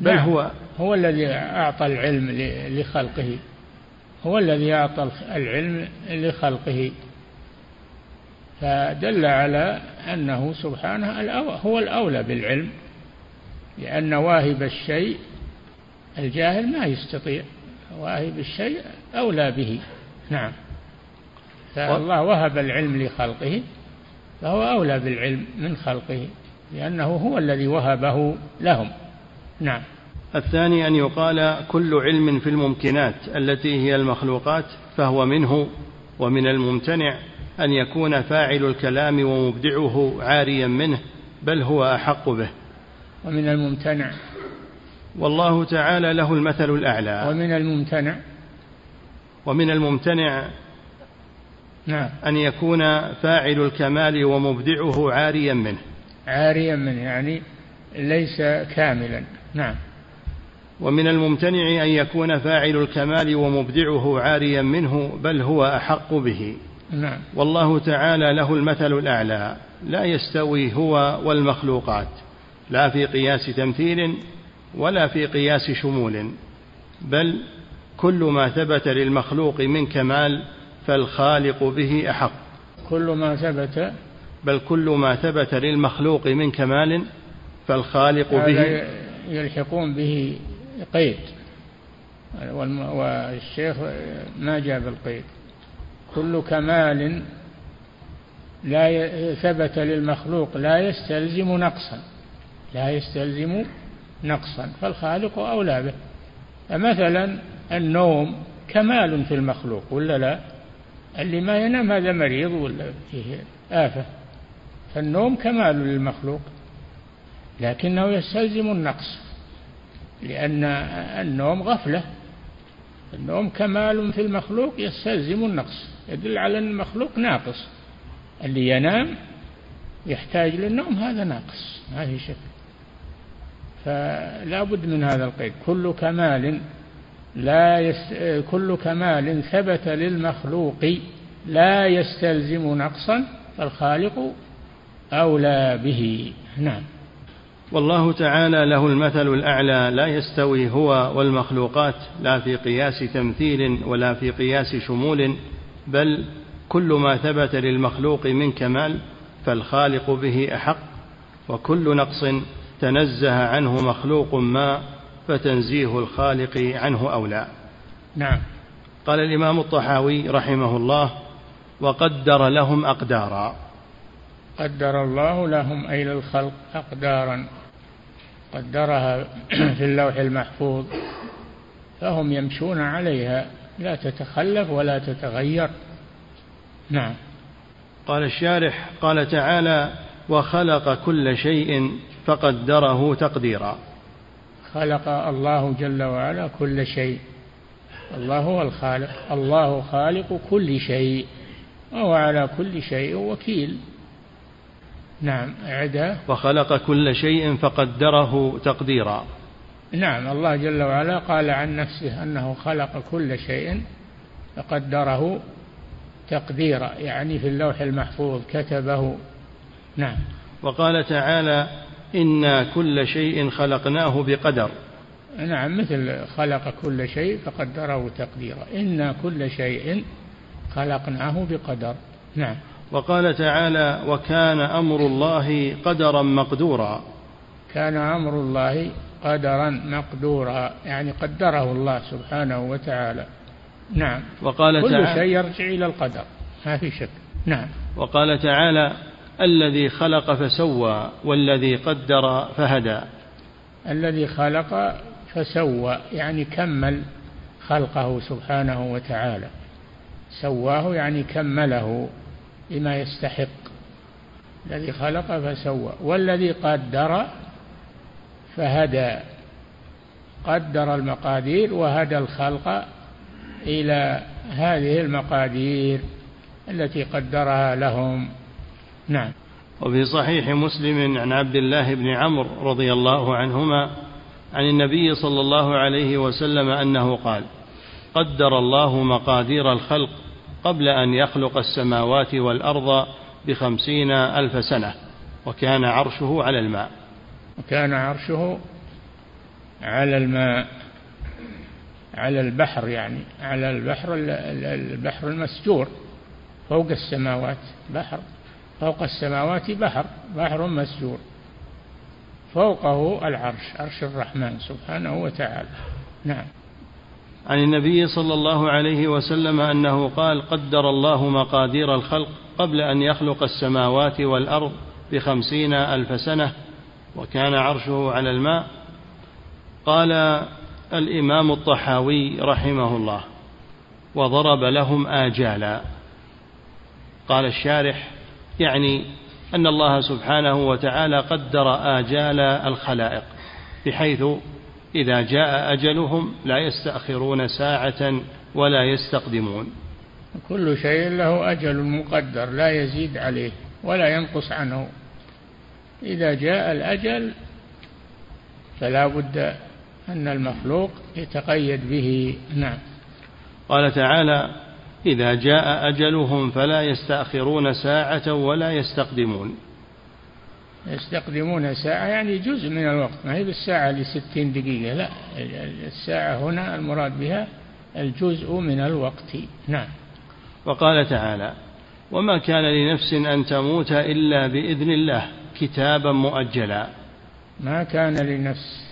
بل نعم. هو هو الذي أعطى العلم لخلقه. هو الذي أعطى العلم لخلقه. فدل على أنه سبحانه هو الأولى بالعلم لأن واهب الشيء الجاهل ما يستطيع. واهب الشيء أولى به. نعم. فالله وهب العلم لخلقه فهو أولى بالعلم من خلقه لأنه هو الذي وهبه لهم. نعم. الثاني أن يقال كل علم في الممكنات التي هي المخلوقات فهو منه ومن الممتنع أن يكون فاعل الكلام ومبدعه عاريا منه بل هو أحق به. ومن الممتنع. والله تعالى له المثل الأعلى. ومن الممتنع. ومن الممتنع نعم. أن يكون فاعل الكمال ومبدعه عاريا منه. عاريا منه يعني ليس كاملا. نعم. ومن الممتنع أن يكون فاعل الكمال ومبدعه عاريا منه بل هو أحق به. نعم. والله تعالى له المثل الأعلى. لا يستوي هو والمخلوقات. لا في قياس تمثيل ولا في قياس شمول. بل كل ما ثبت للمخلوق من كمال فالخالق به أحق. كل ما ثبت. بل كل ما ثبت للمخلوق من كمال فالخالق به يلحقون به قيد. والشيخ ما جاب القيد كل كمال لا ثبت للمخلوق لا يستلزم نقصا. لا يستلزم نقصا. فالخالق أولى به. فمثلا النوم كمال في المخلوق ولا لا؟ اللي ما ينام هذا مريض ولا فيه آفة. فالنوم كمال للمخلوق. لكنه يستلزم النقص لأن النوم غفلة. النوم كمال في المخلوق يستلزم النقص يدل على أن المخلوق ناقص. اللي ينام يحتاج للنوم هذا ناقص ما في شك. فلا بد من هذا القيد. كل كمال لا يس... كل كمال ثبت للمخلوق لا يستلزم نقصا فالخالق أولى به. نعم. والله تعالى له المثل الأعلى لا يستوي هو والمخلوقات لا في قياس تمثيل ولا في قياس شمول بل كل ما ثبت للمخلوق من كمال فالخالق به أحق وكل نقص تنزه عنه مخلوق ما فتنزيه الخالق عنه أولى. نعم. قال الإمام الطحاوي رحمه الله وقدر لهم أقدارا. قدر الله لهم أي للخلق أقدارا. قدرها في اللوح المحفوظ فهم يمشون عليها لا تتخلف ولا تتغير. نعم. قال الشارح قال تعالى وخلق كل شيء فقدره تقديرا. خلق الله جل وعلا كل شيء. الله هو الخالق الله خالق كل شيء وهو على كل شيء وكيل. نعم أعدها وخلق كل شيء فقدره تقديرا. نعم الله جل وعلا قال عن نفسه أنه خلق كل شيء فقدره تقديرا يعني في اللوح المحفوظ كتبه. نعم. وقال تعالى إنا كل شيء خلقناه بقدر. نعم مثل خلق كل شيء فقدره تقديرا. إنا كل شيء خلقناه بقدر. نعم. وقال تعالى وكان أمر الله قدرا مقدورا. كان أمر الله قدرا مقدورا يعني قدره الله سبحانه وتعالى. نعم. وقال كل تعالى شيء يرجع إلى القدر ما في شك. نعم. وقال تعالى الذي خلق فسوى والذي قدر فهدى. الذي خلق فسوى يعني كمل خلقه سبحانه وتعالى. سواه يعني كمله. بما يستحق. الذي خلق فسوى والذي قدر فهدى. قدر المقادير وهدى الخلق إلى هذه المقادير التي قدرها لهم. نعم. وفي صحيح مسلم عن عبد الله بن عمرو رضي الله عنهما عن النبي صلى الله عليه وسلم أنه قال قدر الله مقادير الخلق قبل أن يخلق السماوات والأرض بخمسين ألف سنة وكان عرشه على الماء. وكان عرشه على الماء على البحر يعني على البحر البحر المسجور فوق السماوات بحر فوق السماوات بحر بحر مسجور فوقه العرش عرش الرحمن سبحانه وتعالى. نعم. عن النبي صلى الله عليه وسلم أنه قال قدر الله مقادير الخلق قبل أن يخلق السماوات والأرض بخمسين ألف سنة وكان عرشه على الماء. قال الإمام الطحاوي رحمه الله وضرب لهم آجالا. قال الشارح يعني أن الله سبحانه وتعالى قدر آجال الخلائق بحيث إذا جاء أجلهم لا يستأخرون ساعة ولا يستقدمون. كل شيء له أجل مقدر لا يزيد عليه ولا ينقص عنه. إذا جاء الأجل فلا بد أن المخلوق يتقيد به. نعم. قال تعالى إذا جاء أجلهم فلا يستأخرون ساعة ولا يستقدمون. يستقدمون ساعة يعني جزء من الوقت. ما هي بالساعة لستين دقيقة لا الساعة هنا المراد بها الجزء من الوقت. نعم. وقال تعالى وما كان لنفس أن تموت إلا بإذن الله كتابا مؤجلا. ما كان لنفس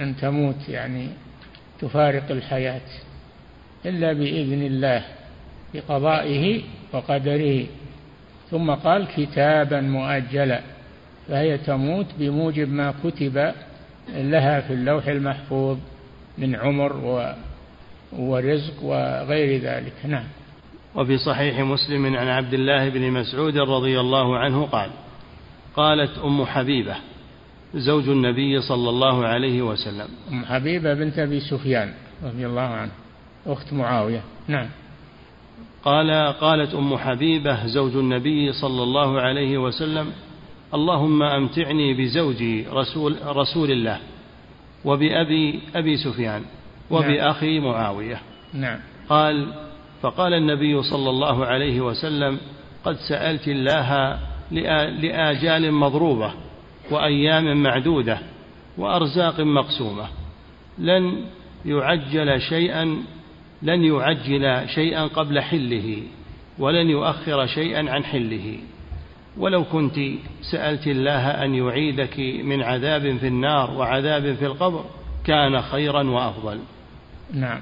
أن تموت يعني تفارق الحياة إلا بإذن الله بقضائه وقدره. ثم قال كتابا مؤجلا. فهي تموت بموجب ما كتب لها في اللوح المحفوظ من عمر و ورزق وغير ذلك. نعم. وفي صحيح مسلم عن عبد الله بن مسعود رضي الله عنه قال قالت أم حبيبة زوج النبي صلى الله عليه وسلم. أم حبيبة بنت أبي سفيان رضي الله عنه أخت معاوية. نعم. قال قالت أم حبيبة زوج النبي صلى الله عليه وسلم اللهم أمتعني بزوجي رسول, رسول الله وبأبي أبي سفيان وبأخي نعم. معاوية. نعم. قال فقال النبي صلى الله عليه وسلم قد سألت الله لآجال مضروبة وأيام معدودة وأرزاق مقسومة. لن يعجل شيئا لن يعجل شيئا قبل حله ولن يؤخر شيئا عن حله. ولو كنت سألت الله أن يعيدك من عذاب في النار وعذاب في القبر كان خيرا وأفضل. نعم.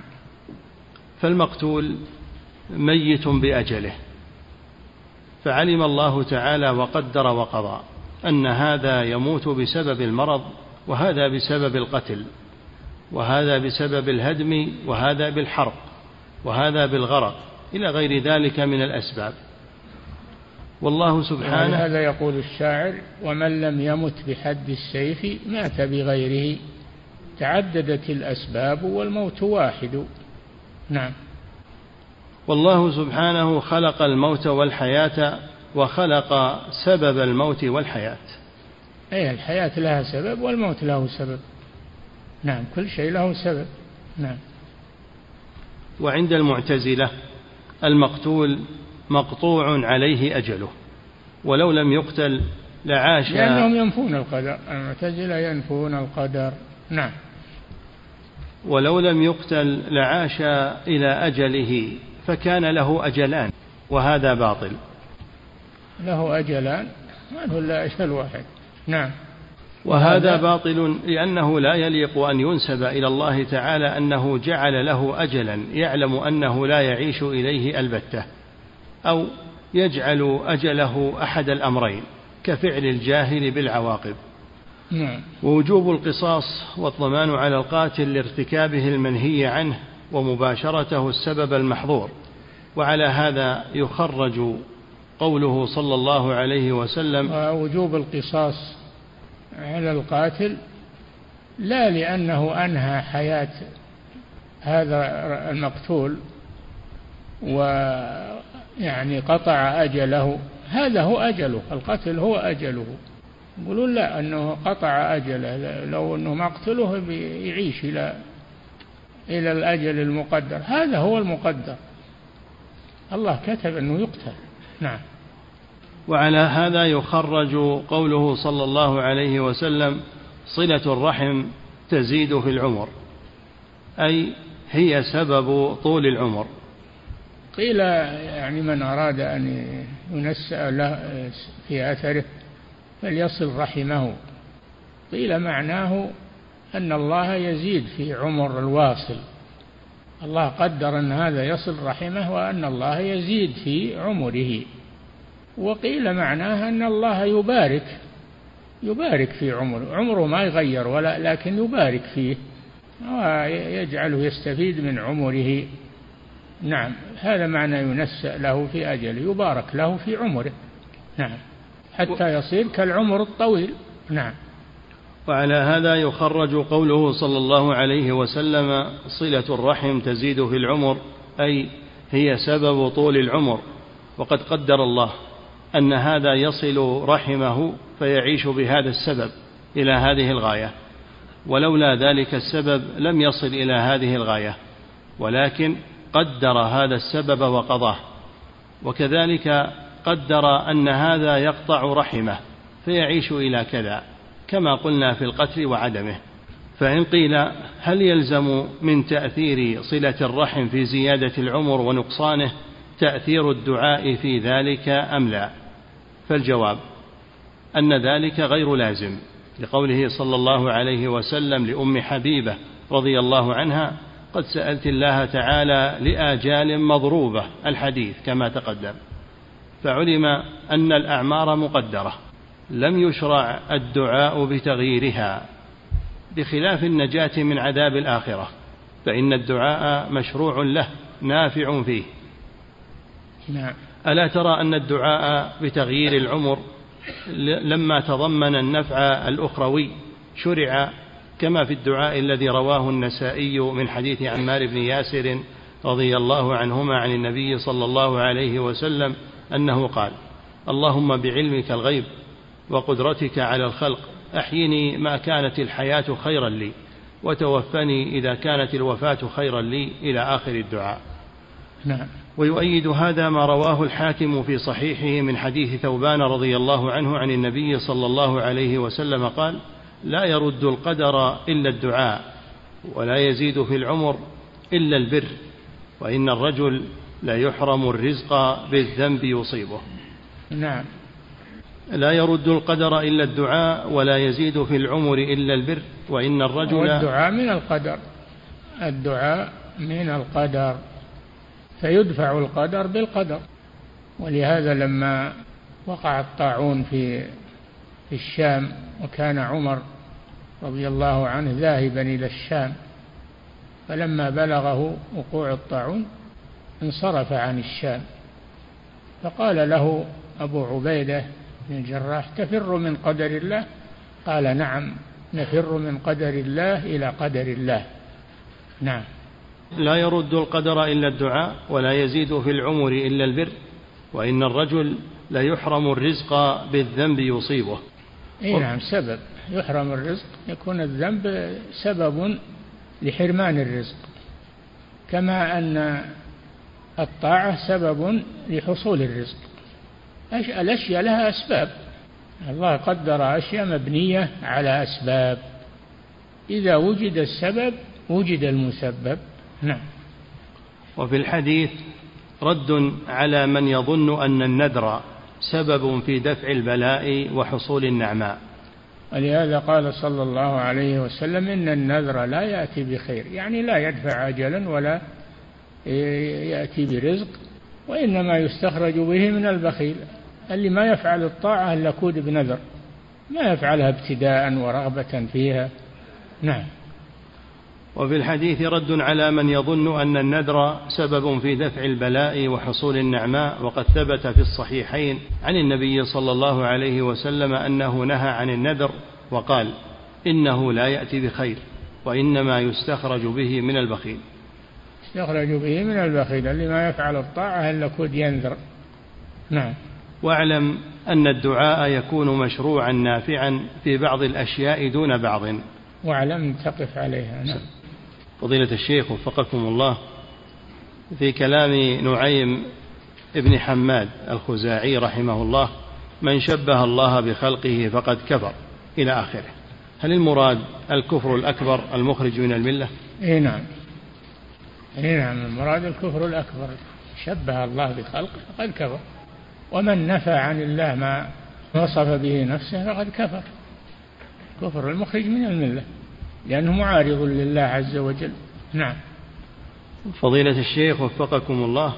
فالمقتول ميت بأجله فعلم الله تعالى وقدر وقضى أن هذا يموت بسبب المرض وهذا بسبب القتل وهذا بسبب الهدم وهذا بالحرق وهذا بالغرق إلى غير ذلك من الأسباب. والله سبحانه هذا يقول الشاعر ومن لم يمت بحد السيف مات بغيره تعددت الأسباب والموت واحد. نعم. والله سبحانه خلق الموت والحياة وخلق سبب الموت والحياة. أي الحياة لها سبب والموت له سبب. نعم كل شيء له سبب. نعم. وعند المعتزلة المقتول مقطوع عليه أجله ولو لم يقتل لعاش لأنهم ينفون القدر المعتزلة ينفون القدر. نعم. ولو لم يقتل لعاش إلى أجله فكان له أجلان وهذا باطل. له أجلان؟ ما له إلا أجل واحد. نعم. وهذا باطل لأنه لا يليق أن ينسب إلى الله تعالى أنه جعل له أجلا يعلم أنه لا يعيش إليه البتة. أو يجعل أجله أحد الأمرين كفعل الجاهل بالعواقب نعم. ووجوب القصاص والضمان على القاتل لارتكابه المنهي عنه ومباشرته السبب المحظور وعلى هذا يخرج قوله صلى الله عليه وسلم ووجوب القصاص على القاتل لا لأنه أنهى حياة هذا المقتول ويعني قطع أجله. هذا هو أجله القتل هو أجله. يقولون لا أنه قطع أجله. لو أنه مقتله بيعيش إلى إلى الأجل المقدر. هذا هو المقدر. الله كتب أنه يقتل. نعم. وعلى هذا يخرج قوله صلى الله عليه وسلم صلة الرحم تزيد في العمر. أي هي سبب طول العمر. قيل يعني من أراد أن ينسأ له في أثره فليصل رحمه. قيل معناه أن الله يزيد في عمر الواصل. الله قدر أن هذا يصل رحمه وأن الله يزيد في عمره. وقيل معناه أن الله يبارك يبارك في عمره. عمره ما يغير ولا لكن يبارك فيه. ويجعله يستفيد من عمره. نعم. هذا معنى ينسأ له في أجله يبارك له في عمره. نعم. حتى يصير كالعمر الطويل. نعم. وعلى هذا يخرج قوله صلى الله عليه وسلم صلة الرحم تزيد في العمر أي هي سبب طول العمر. وقد قدر الله أن هذا يصل رحمه فيعيش بهذا السبب إلى هذه الغاية. ولولا ذلك السبب لم يصل إلى هذه الغاية. ولكن قدر هذا السبب وقضاه وكذلك قدر أن هذا يقطع رحمه فيعيش إلى كذا كما قلنا في القتل وعدمه. فإن قيل هل يلزم من تأثير صلة الرحم في زيادة العمر ونقصانه تأثير الدعاء في ذلك أم لا؟ فالجواب أن ذلك غير لازم لقوله صلى الله عليه وسلم لأم حبيبة رضي الله عنها قد سألت الله تعالى لآجال مضروبة الحديث كما تقدم فعلم أن الأعمار مقدرة لم يشرع الدعاء بتغييرها بخلاف النجاة من عذاب الآخرة فإن الدعاء مشروع له نافع فيه. نعم. ألا ترى أن الدعاء بتغيير العمر لما تضمن النفع الأخروي شرع كما في الدعاء الذي رواه النسائي من حديث عمار بن ياسر رضي الله عنهما عن النبي صلى الله عليه وسلم أنه قال اللهم بعلمك الغيب وقدرتك على الخلق أحيني ما كانت الحياة خيرا لي وتوفني إذا كانت الوفاة خيرا لي إلى آخر الدعاء. نعم. ويؤيد هذا ما رواه الحاكم في صحيحه من حديث ثوبان رضي الله عنه عن النبي صلى الله عليه وسلم قال لا يرد القدر إلا الدعاء ولا يزيد في العمر إلا البر وإن الرجل لا يحرم الرزق بالذنب يصيبه. نعم. لا يرد القدر إلا الدعاء ولا يزيد في العمر إلا البر وإن الرجل الدعاء من القدر. الدعاء من القدر. فيدفع القدر بالقدر. ولهذا لما وقع الطاعون في في الشام وكان عمر رضي الله عنه ذاهبا إلى الشام. فلما بلغه وقوع الطاعون انصرف عن الشام. فقال له أبو عبيدة بن الجراح تفر من قدر الله؟ قال نعم نفر من قدر الله إلى قدر الله. نعم. لا يرد القدر إلا الدعاء ولا يزيد في العمر إلا البر وإن الرجل ليحرم الرزق بالذنب يصيبه. إي نعم سبب. يحرم الرزق يكون الذنب سبب لحرمان الرزق. كما أن الطاعة سبب لحصول الرزق. الأشياء لها أسباب. الله قدر أشياء مبنية على أسباب. إذا وجد السبب وجد المسبب. نعم. وفي الحديث رد على من يظن أن الندر سبب في دفع البلاء وحصول النعماء. ولهذا قال صلى الله عليه وسلم إن النذر لا يأتي بخير يعني لا يدفع أجلا ولا يأتي برزق وإنما يستخرج به من البخيل. اللي ما يفعل الطاعة إلا كود بنذر ما يفعلها ابتداء ورغبة فيها. نعم. وفي الحديث رد على من يظن أن النذر سبب في دفع البلاء وحصول النعماء وقد ثبت في الصحيحين عن النبي صلى الله عليه وسلم أنه نهى عن النذر وقال إنه لا يأتي بخير وإنما يستخرج به من البخيل. يخرج به من البخيل اللي ما يفعل الطاعة إلا كود ينذر نعم. واعلم أن الدعاء يكون مشروعا نافعا في بعض الأشياء دون بعض. واعلم تقف عليها. نعم. فضيلة الشيخ وفقكم الله في كلام نعيم ابن حماد الخزاعي رحمه الله من شبه الله بخلقه فقد كفر. إلى آخره. هل المراد الكفر الأكبر المخرج من الملة؟ إيه نعم. إيه نعم المراد الكفر الأكبر. شبه الله بخلقه فقد كفر. ومن نفى عن الله ما وصف به نفسه فقد كفر. كفر المخرج من الملة. لأنه معارض لله عز وجل. نعم. فضيلة الشيخ وفقكم الله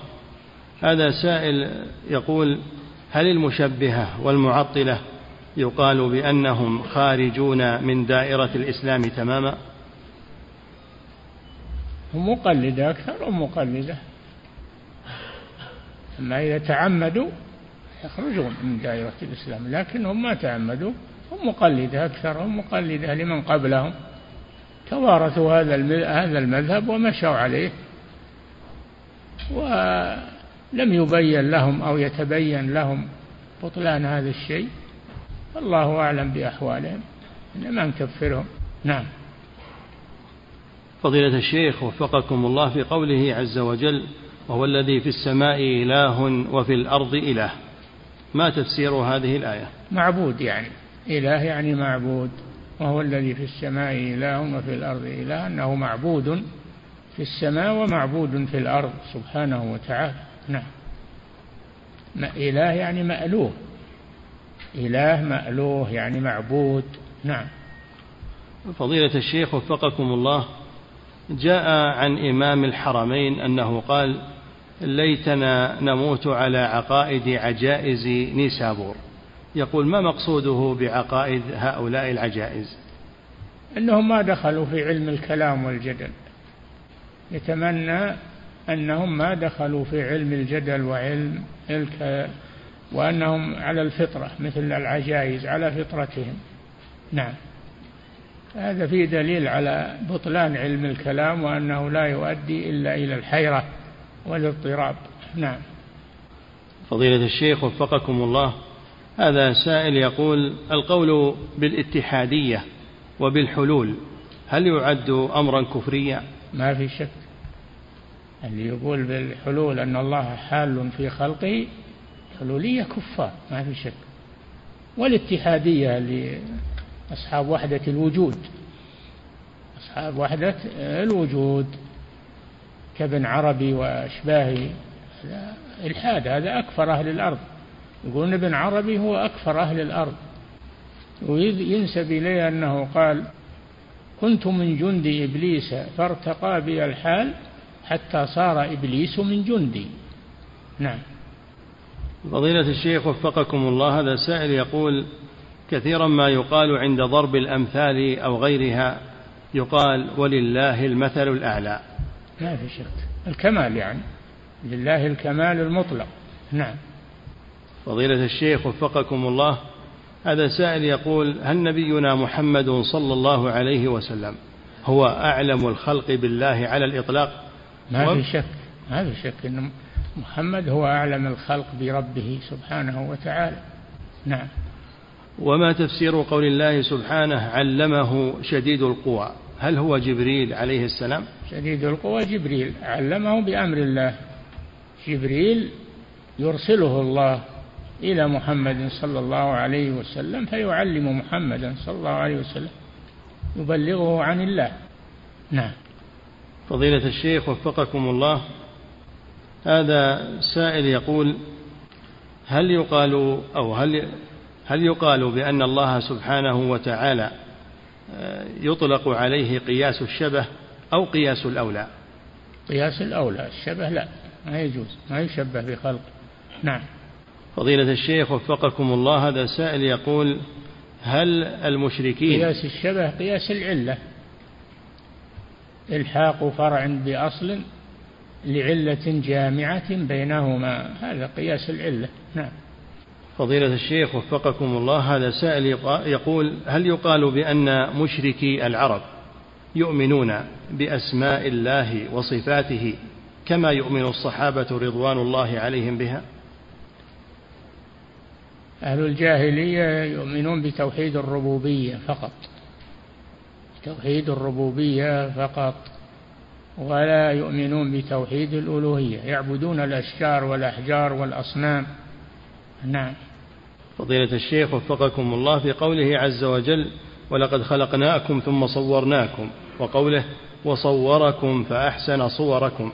هذا سائل يقول هل المشبهة والمعطلة يقال بأنهم خارجون من دائرة الإسلام تماما؟ هم مقلدة أكثر مقلدة. أما إذا تعمدوا يخرجون من دائرة الإسلام لكنهم ما تعمدوا هم مقلدة أكثر هم مقلدة لمن قبلهم. توارثوا هذا هذا المذهب ومشوا عليه. ولم يبين لهم أو يتبين لهم بطلان هذا الشيء. الله أعلم بأحوالهم. ما نكفرهم. نعم. فضيلة الشيخ وفقكم الله في قوله عز وجل وهو الذي في السماء إله وفي الأرض إله. ما تفسير هذه الآية؟ معبود يعني. إله يعني معبود. وهو الذي في السماء إله وفي الأرض إله أنه معبود في السماء ومعبود في الأرض سبحانه وتعالى. نعم. إله يعني مألوه. إله مألوه يعني معبود. نعم. فضيلة الشيخ وفقكم الله جاء عن إمام الحرمين أنه قال ليتنا نموت على عقائد عجائز نيسابور. يقول ما مقصوده بعقائد هؤلاء العجائز؟ أنهم ما دخلوا في علم الكلام والجدل. يتمنى أنهم ما دخلوا في علم الجدل وعلم الك وأنهم على الفطرة مثل العجائز على فطرتهم. نعم. هذا فيه دليل على بطلان علم الكلام وأنه لا يؤدي إلا إلى الحيرة والاضطراب. نعم. فضيلة الشيخ وفقكم الله هذا سائل يقول القول بالاتحادية وبالحلول هل يعد أمرا كفريا؟ ما في شك. اللي يقول بالحلول أن الله حال في خلقه حلولية كفار ما في شك. والاتحادية اللي أصحاب وحدة الوجود أصحاب وحدة الوجود كابن عربي وأشباهه هذا إلحاد هذا أكفر أهل الأرض. يقول ابن عربي هو أكثر أهل الأرض. وينسب إليه أنه قال كنت من جند إبليس فارتقى بي الحال حتى صار إبليس من جندي. نعم. فضيلة الشيخ وفقكم الله هذا سائل يقول كثيرا ما يقال عند ضرب الأمثال أو غيرها يقال ولله المثل الأعلى. ما في شك. الكمال يعني لله الكمال المطلق. نعم. فضيلة الشيخ وفقكم الله هذا سائل يقول هل نبينا محمد صلى الله عليه وسلم هو أعلم الخلق بالله على الإطلاق؟ ما في شك ما في شك أن محمد هو أعلم الخلق بربه سبحانه وتعالى. نعم. وما تفسير قول الله سبحانه علمه شديد القوى هل هو جبريل عليه السلام؟ شديد القوى جبريل علمه بأمر الله. جبريل يرسله الله. إلى محمد صلى الله عليه وسلم فيعلم محمدا صلى الله عليه وسلم يبلغه عن الله. نعم. فضيلة الشيخ وفقكم الله هذا سائل يقول هل يقال أو هل هل يقال بأن الله سبحانه وتعالى آه، يطلق عليه قياس الشبه أو قياس الأولى؟ قياس الأولى الشبه لا ما يجوز ما يشبه بخلق نعم. فضيلة الشيخ وفقكم الله هذا سائل يقول هل المشركين قياس الشبه قياس العلة. إلحاق فرع بأصل لعلة جامعة بينهما هذا قياس العلة. نعم. فضيلة الشيخ وفقكم الله هذا سائل يقول هل يقال بأن مشركي العرب يؤمنون بأسماء الله وصفاته كما يؤمن الصحابة رضوان الله عليهم بها؟ أهل الجاهلية يؤمنون بتوحيد الربوبية فقط. توحيد الربوبية فقط. ولا يؤمنون بتوحيد الألوهية. يعبدون الأشجار والأحجار والأصنام. نعم. فضيلة الشيخ وفقكم الله في قوله عز وجل ولقد خلقناكم ثم صورناكم وقوله وصوركم فأحسن صوركم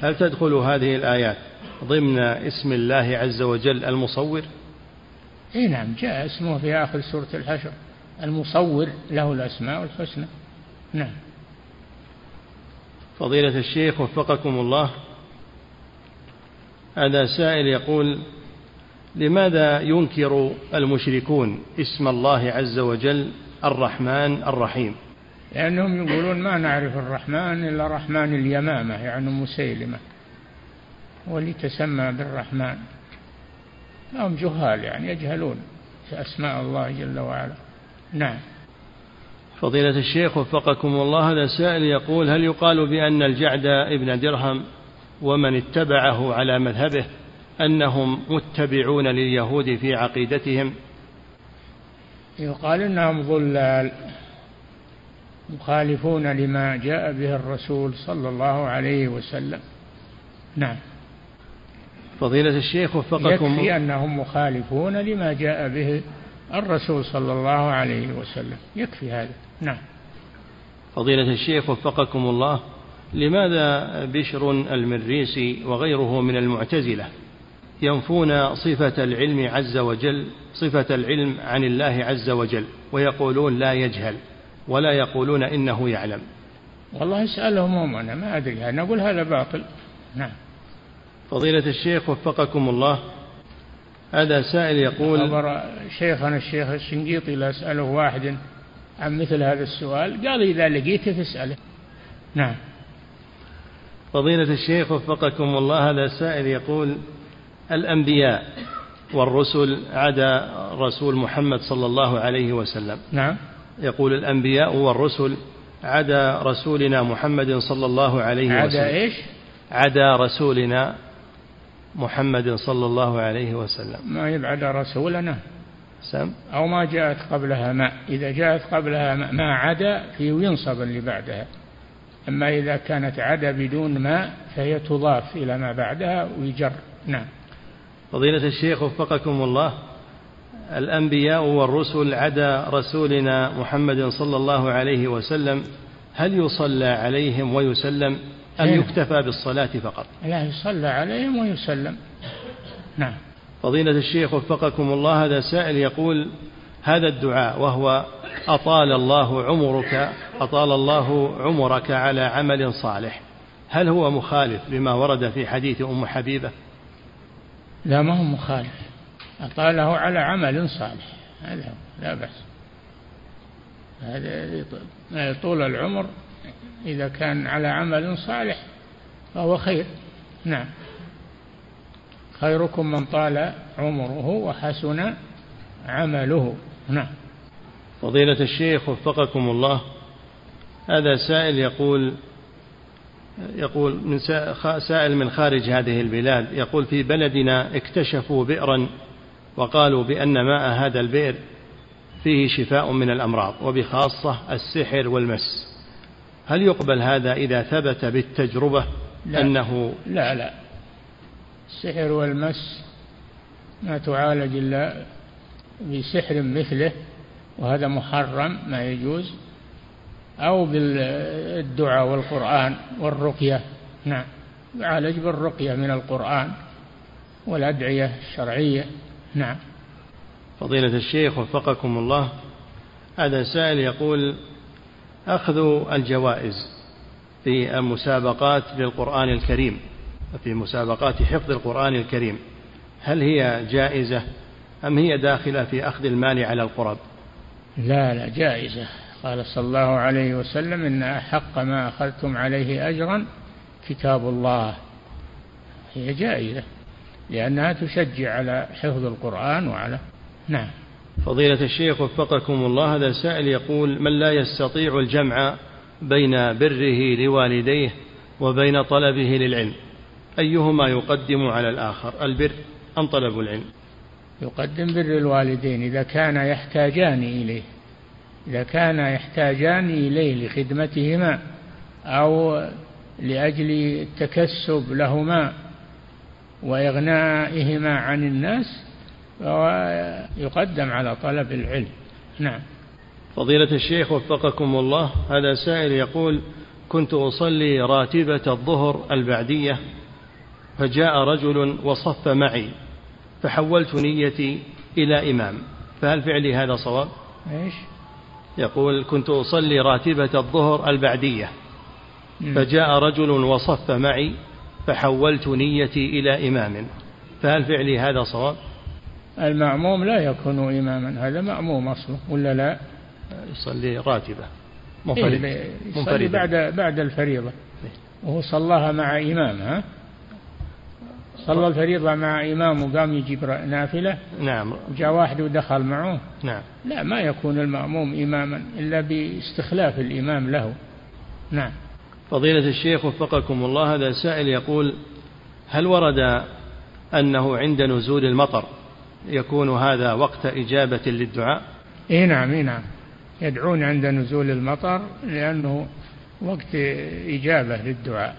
هل تدخل هذه الآيات ضمن اسم الله عز وجل المصور؟ اي نعم جاء اسمه في آخر سورة الحشر المصور له الأسماء الحسنى نعم. فضيلة الشيخ وفقكم الله. هذا سائل يقول لماذا ينكر المشركون اسم الله عز وجل الرحمن الرحيم؟ لأنهم يقولون ما نعرف الرحمن إلا رحمن اليمامة يعني مسيلمة واللي تسمى بالرحمن. هم جهال يعني يجهلون في أسماء الله جل وعلا. نعم. فضيلة الشيخ وفقكم الله هذا سائل يقول هل يقال بأن الجعد ابن درهم ومن اتبعه على مذهبه أنهم متبعون لليهود في عقيدتهم؟ يقال إنهم ضلال مخالفون لما جاء به الرسول صلى الله عليه وسلم. نعم. فضيلة الشيخ وفقكم. يكفي أنهم مخالفون لما جاء به الرسول صلى الله عليه وسلم. يكفي هذا. نعم. فضيلة الشيخ وفقكم الله لماذا بشر المريسي وغيره من المعتزلة ينفون صفة العلم عز وجل صفة العلم عن الله عز وجل ويقولون لا يجهل ولا يقولون إنه يعلم؟ والله اسألهم هم أنا ما أدري أنا أقول هذا باطل. نعم. فضيلة الشيخ وفقكم الله. هذا سائل يقول خبر شيخنا الشيخ الشنقيطي لا أسأله واحد عن مثل هذا السؤال. قال إذا لقيته فاسأله. نعم. فضيلة الشيخ وفقكم الله هذا سائل يقول الأنبياء والرسل عدا رسول محمد صلى الله عليه وسلم. نعم. يقول الأنبياء والرسل عدا رسولنا محمد صلى الله عليه عدا وسلم. عدا إيش؟ عدا رسولنا محمد صلى الله عليه وسلم. ما يبعد رسولنا. سم. أو ما جاءت قبلها ما. إذا جاءت قبلها ما, ما عدا في ينصب اللي بعدها. أما إذا كانت عدا بدون ما فهي تضاف إلى ما بعدها ويجر. نعم. فضيلة الشيخ وفقكم الله الأنبياء والرسل عدا رسولنا محمد صلى الله عليه وسلم هل يصلى عليهم ويسلم؟ أم إيه. يكتفى بالصلاة فقط. لا يصلى عليهم ويسلم. نعم. فضيلة الشيخ وفقكم الله هذا سائل يقول هذا الدعاء وهو أطال الله عمرك أطال الله عمرك على عمل صالح هل هو مخالف لما ورد في حديث أم حبيبة؟ لا ما هو مخالف. أطاله على عمل صالح. هذا لا بأس. هذا طول العمر إذا كان على عمل صالح فهو خير. نعم. خيركم من طال عمره وحسن عمله. نعم. فضيلة الشيخ وفقكم الله. هذا سائل يقول يقول من سائل من خارج هذه البلاد يقول في بلدنا اكتشفوا بئرا وقالوا بأن ماء هذا البئر فيه شفاء من الأمراض وبخاصة السحر والمس. هل يقبل هذا إذا ثبت بالتجربة لا. أنه لا لا. السحر والمس ما تعالج إلا بسحر مثله وهذا محرم ما يجوز. أو بالدعاء والقرآن والرقية. نعم. يعالج بالرقية من القرآن والأدعية الشرعية. نعم. فضيلة الشيخ وفقكم الله. هذا سائل يقول أخذ الجوائز في المسابقات للقرآن الكريم في مسابقات حفظ القرآن الكريم. هل هي جائزة أم هي داخلة في أخذ المال على القرب؟ لا لا جائزة. قال صلى الله عليه وسلم إن أحق ما أخذتم عليه أجرا كتاب الله. هي جائزة لأنها تشجع على حفظ القرآن وعلى نعم. فضيلة الشيخ وفقكم الله هذا سائل يقول من لا يستطيع الجمع بين بره لوالديه وبين طلبه للعلم أيهما يقدم على الآخر؟ البر أم طلب العلم؟ يقدم بر الوالدين إذا كان يحتاجان إليه إذا كان يحتاجان إليه لخدمتهما أو لأجل التكسب لهما وإغنائهما عن الناس فهو يقدم على طلب العلم نعم فضيلة الشيخ وفقكم الله هذا سائل يقول كنت أصلي راتبة الظهر البعدية فجاء رجل وصف معي فحولت نيتي إلى إمام فهل فعلي هذا صواب؟ إيش؟ يقول كنت أصلي راتبة الظهر البعدية فجاء رجل وصف معي فحولت نيتي إلى إمام فهل فعلي هذا صواب؟ المأموم لا يكون إماما هذا مأموم أصله ولا لا؟ يصلي راتبة منفرد إيه يصلي بعد بعد الفريضة. إيه. وهو صلاها مع إمام ها؟ صلى الفريضة مع إمام وقام يجيب نافلة؟ نعم. جاء واحد ودخل معه؟ نعم. لا ما يكون المأموم إماما إلا باستخلاف الإمام له. نعم. فضيلة الشيخ وفقكم الله هذا سائل يقول هل ورد أنه عند نزول المطر يكون هذا وقت إجابة للدعاء؟ إيه نعم إيه نعم. يدعون عند نزول المطر لأنه وقت إجابة للدعاء.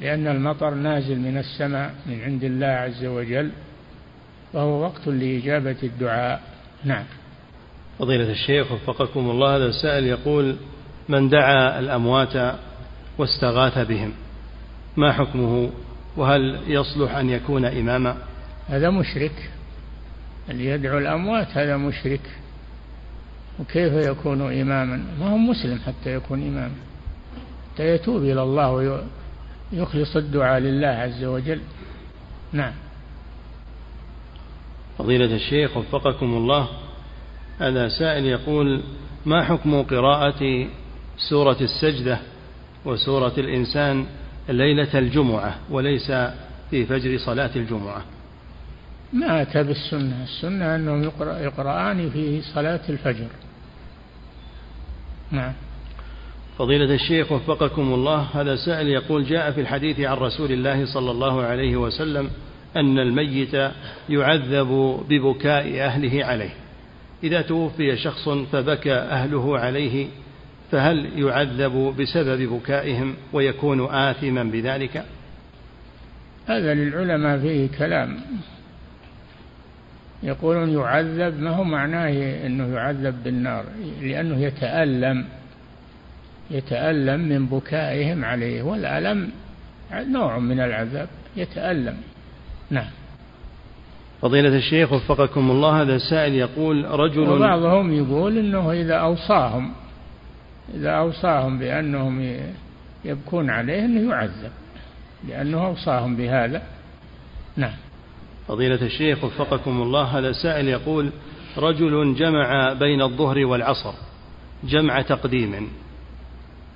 لأن المطر نازل من السماء من عند الله عز وجل فهو وقت لإجابة الدعاء. نعم. فضيلة الشيخ وفقكم الله هذا السائل يقول من دعا الأموات واستغاث بهم ما حكمه؟ وهل يصلح أن يكون إماما؟ هذا مشرك. اللي يدعو الأموات هذا مشرك. وكيف يكون إماما؟ ما هو مسلم حتى يكون إماما. حتى يتوب إلى الله ويخلص الدعاء لله عز وجل. نعم. فضيلة الشيخ وفقكم الله هذا سائل يقول ما حكم قراءة سورة السجدة وسورة الإنسان ليلة الجمعة وليس في فجر صلاة الجمعة؟ ما أتى بالسنة. السنة أنهم يقرأ يقرآن في صلاة الفجر. نعم. فضيلة الشيخ وفقكم الله هذا سائل يقول جاء في الحديث عن رسول الله صلى الله عليه وسلم أن الميت يعذب ببكاء أهله عليه. إذا توفي شخص فبكى أهله عليه فهل يعذب بسبب بكائهم ويكون آثما بذلك؟ هذا للعلماء فيه كلام. يقولون يعذب ما هو معناه إنه يعذب بالنار؟ لأنه يتألم يتألم من بكائهم عليه والألم نوع من العذاب يتألم. نعم. فضيلة الشيخ وفقكم الله هذا السائل يقول رجل وبعضهم يقول إنه إذا أوصاهم إذا أوصاهم بأنهم يبكون عليه أنه يعذب لأنه أوصاهم بهذا. نعم. فضيلة الشيخ وفقكم الله هذا سائل يقول رجل جمع بين الظهر والعصر جمع تقديم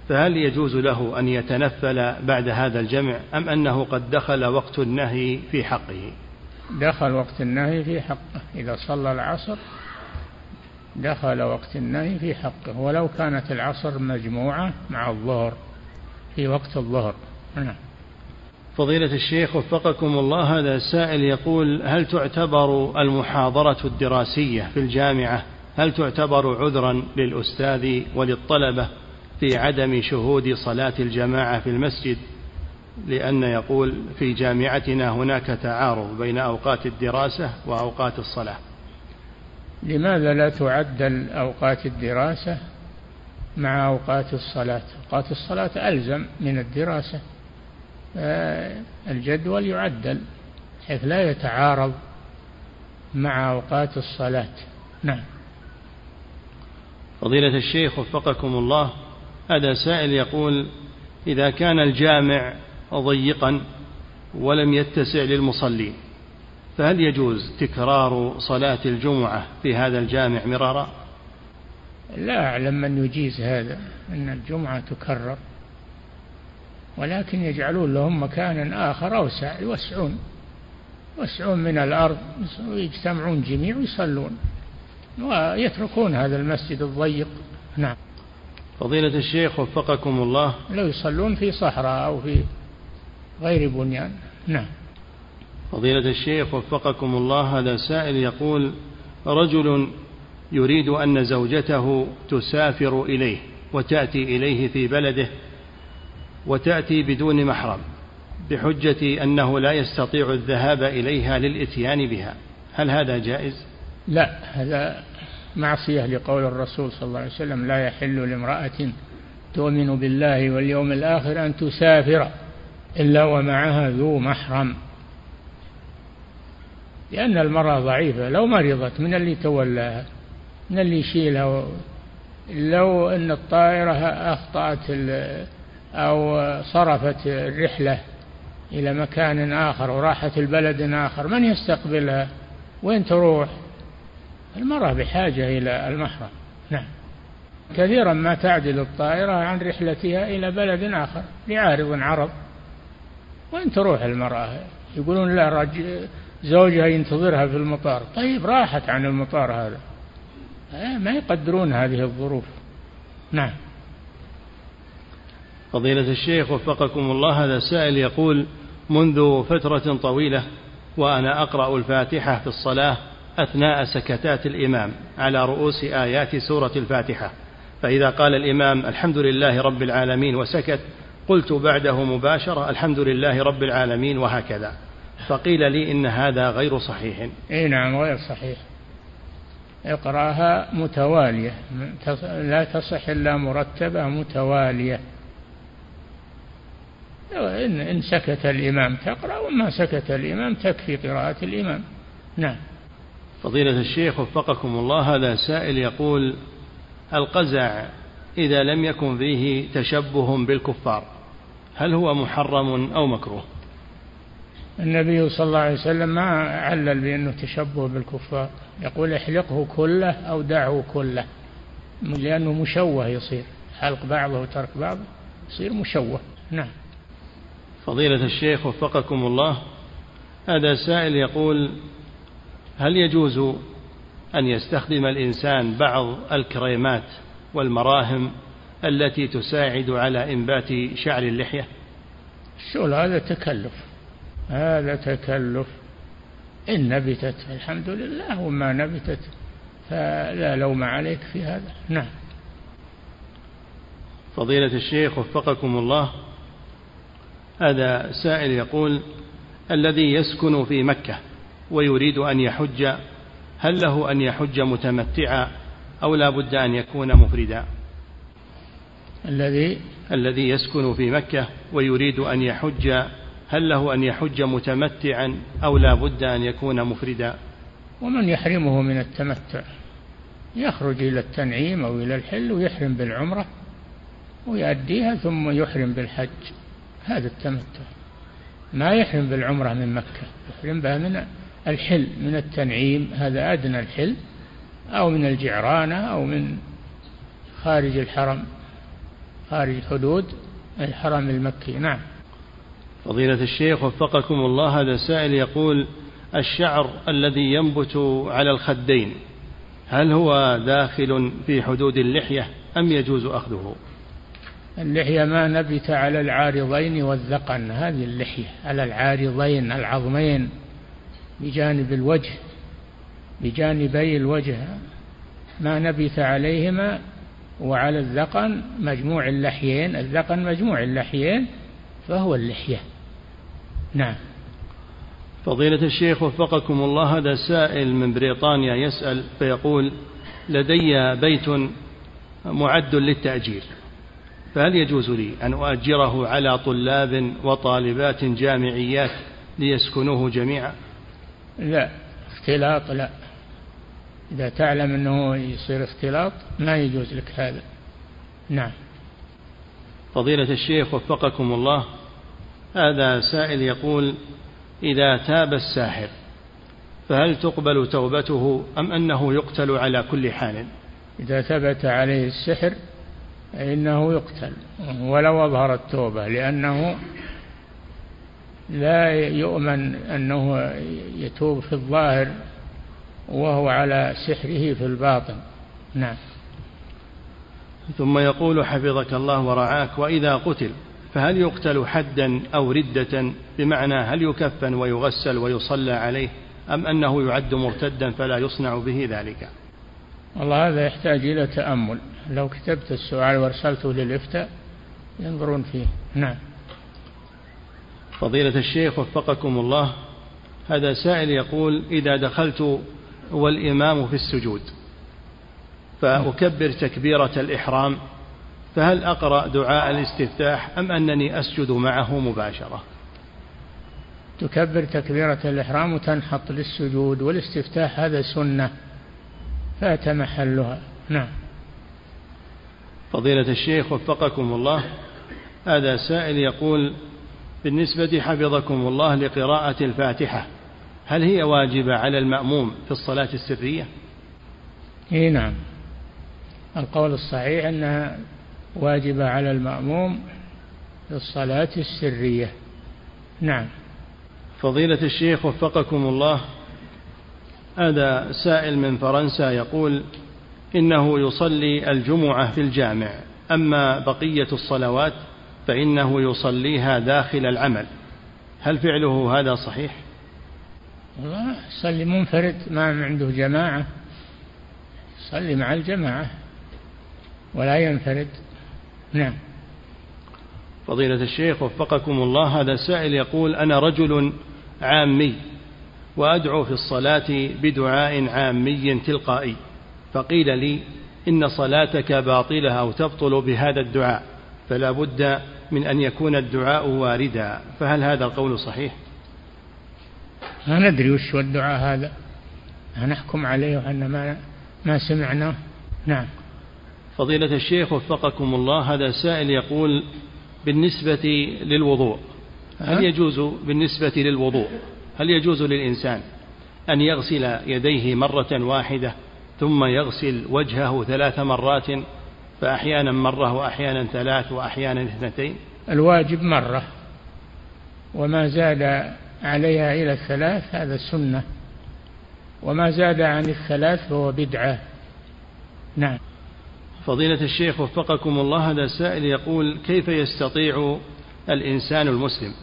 فهل يجوز له أن يتنفل بعد هذا الجمع أم أنه قد دخل وقت النهي في حقه؟ دخل وقت النهي في حقه. إذا صلى العصر دخل وقت النهي في حقه ولو كانت العصر مجموعة مع الظهر في وقت الظهر. نعم. فضيلة الشيخ وفقكم الله هذا سائل يقول هل تعتبر المحاضرة الدراسية في الجامعة هل تعتبر عذرا للأستاذ وللطلبة في عدم شهود صلاة الجماعة في المسجد؟ لأن يقول في جامعتنا هناك تعارض بين أوقات الدراسة وأوقات الصلاة. لماذا لا تعدل أوقات الدراسة مع أوقات الصلاة؟ أوقات الصلاة ألزم من الدراسة. الجدول يعدل حيث لا يتعارض مع أوقات الصلاة. نعم. فضيلة الشيخ وفقكم الله هذا سائل يقول إذا كان الجامع ضيقا ولم يتسع للمصلين فهل يجوز تكرار صلاة الجمعة في هذا الجامع مرارا؟ لا أعلم من يجيز هذا أن الجمعة تكرر. ولكن يجعلون لهم مكانا آخر أوسع يوسعون يوسعون من الأرض ويجتمعون جميع ويصلون ويتركون هذا المسجد الضيق. نعم. فضيلة الشيخ وفقكم الله. لو يصلون في صحراء أو في غير بنيان. نعم. فضيلة الشيخ وفقكم الله. هذا سائل يقول رجل يريد أن زوجته تسافر إليه وتأتي إليه في بلده وتأتي بدون محرم بحجة أنه لا يستطيع الذهاب إليها للإتيان بها هل هذا جائز؟ لا هذا معصية لقول الرسول صلى الله عليه وسلم لا يحل لامرأة تؤمن بالله واليوم الآخر أن تسافر إلا ومعها ذو محرم لأن المرأة ضعيفة لو مرضت من اللي تولاها من اللي يشيلها لو أن الطائرة أخطأت أو صرفت الرحلة إلى مكان آخر وراحت البلد آخر من يستقبلها؟ وين تروح؟ المرأة بحاجة إلى المحرم. نعم. كثيرا ما تعدل الطائرة عن رحلتها إلى بلد آخر لعارض عرض وين تروح المرأة؟ يقولون لا رج... زوجها ينتظرها في المطار. طيب راحت عن المطار هذا. ما يقدرون هذه الظروف. نعم. فضيلة الشيخ وفقكم الله هذا سائل يقول منذ فترة طويلة وأنا أقرأ الفاتحة في الصلاة أثناء سكتات الإمام على رؤوس آيات سورة الفاتحة فإذا قال الإمام الحمد لله رب العالمين وسكت قلت بعده مباشرة الحمد لله رب العالمين وهكذا فقيل لي إن هذا غير صحيح. أي نعم غير صحيح. اقرأها متوالية لا تصح إلا مرتبة متوالية. إن, إن سكت الإمام تقرأ وما سكت الإمام تكفي قراءة الإمام. نعم. فضيلة الشيخ وفقكم الله هذا سائل يقول القزع إذا لم يكن فيه تشبه بالكفار هل هو محرم أو مكروه؟ النبي صلى الله عليه وسلم ما علل بأنه تشبه بالكفار. يقول احلقه كله أو دعه كله لأنه مشوه يصير. حلق بعضه وترك بعضه يصير مشوه. نعم. فضيلة الشيخ وفقكم الله هذا سائل يقول هل يجوز أن يستخدم الإنسان بعض الكريمات والمراهم التي تساعد على إنبات شعر اللحية؟ الشغل هذا تكلف هذا تكلف. إن نبتت الحمد لله وما نبتت فلا لوم عليك في هذا. نعم. فضيلة الشيخ وفقكم الله هذا سائل يقول الذي يسكن في مكة ويريد أن يحج هل له أن يحج متمتعا أو لا بد أن يكون مفردا؟ الذي؟ الذي يسكن في مكة ويريد أن يحج هل له أن يحج متمتعا أو لا بد أن يكون مفردا؟ ومن يحرمه من التمتع يخرج إلى التنعيم أو إلى الحل ويحرم بالعمرة ويؤديها ثم يحرم بالحج. هذا التمتع. ما يحرم بالعمرة من مكة يحرم بها من الحل من التنعيم هذا أدنى الحل أو من الجعرانة أو من خارج الحرم خارج حدود الحرم المكي. نعم. فضيلة الشيخ وفقكم الله هذا سائل يقول الشعر الذي ينبت على الخدين هل هو داخل في حدود اللحية أم يجوز أخذه؟ اللحية ما نبت على العارضين والذقن. هذه اللحية على العارضين العظمين بجانب الوجه بجانبي الوجه. ما نبت عليهما وعلى الذقن مجموع اللحيين. الذقن مجموع اللحيين فهو اللحية. نعم. فضيلة الشيخ وفقكم الله هذا سائل من بريطانيا يسأل فيقول لدي بيت معد للتأجير. فهل يجوز لي أن أؤجره على طلاب وطالبات جامعيات ليسكنوه جميعا؟ لا اختلاط لا. إذا تعلم أنه يصير اختلاط ما يجوز لك هذا. نعم. فضيلة الشيخ وفقكم الله هذا سائل يقول إذا تاب الساحر فهل تقبل توبته أم أنه يقتل على كل حال؟ إذا ثبت عليه السحر فإنه يقتل ولو أظهر التوبة لأنه لا يؤمن أنه يتوب في الظاهر وهو على سحره في الباطن. نعم. ثم يقول حفظك الله ورعاك وإذا قتل فهل يقتل حدا أو ردة؟ بمعنى هل يكفن ويغسل ويصلى عليه أم أنه يعد مرتدا فلا يصنع به ذلك؟ والله هذا يحتاج إلى تأمل. لو كتبت السؤال وأرسلته للإفتاء ينظرون فيه. نعم. فضيلة الشيخ وفقكم الله هذا سائل يقول إذا دخلت والإمام في السجود فأكبر تكبيرة الإحرام فهل أقرأ دعاء الاستفتاح أم أنني أسجد معه مباشرة؟ تكبر تكبيرة الإحرام وتنحط للسجود والاستفتاح هذا سنة. فات محلها. نعم. فضيلة الشيخ وفقكم الله. هذا سائل يقول بالنسبة حفظكم الله لقراءة الفاتحة هل هي واجبة على المأموم في الصلاة السرية؟ إي نعم. القول الصحيح أنها واجبة على المأموم في الصلاة السرية. نعم. فضيلة الشيخ وفقكم الله. هذا سائل من فرنسا يقول إنه يصلي الجمعة في الجامع أما بقية الصلوات فإنه يصليها داخل العمل. هل فعله هذا صحيح؟ والله يصلي منفرد ما عنده جماعة. يصلي مع الجماعة ولا ينفرد. نعم. فضيلة الشيخ وفقكم الله هذا سائل يقول أنا رجل عامي. وأدعو في الصلاة بدعاء عامي تلقائي فقيل لي إن صلاتك باطلة أو تبطل بهذا الدعاء فلا بد من أن يكون الدعاء واردا فهل هذا القول صحيح؟ ما ندري وش هو الدعاء هذا. نحكم عليه وأن ما, ما سمعناه نعم. فضيلة الشيخ وفقكم الله هذا سائل يقول بالنسبة للوضوء هل يجوز بالنسبة للوضوء؟ هل يجوز للإنسان أن يغسل يديه مرة واحدة ثم يغسل وجهه ثلاث مرات فأحيانا مرة وأحيانا ثلاث وأحيانا اثنتين؟ الواجب مرة وما زاد عليها إلى الثلاث هذا سنة وما زاد عن الثلاث فهو بدعة. نعم. فضيلة الشيخ وفقكم الله هذا سائل يقول كيف يستطيع الإنسان المسلم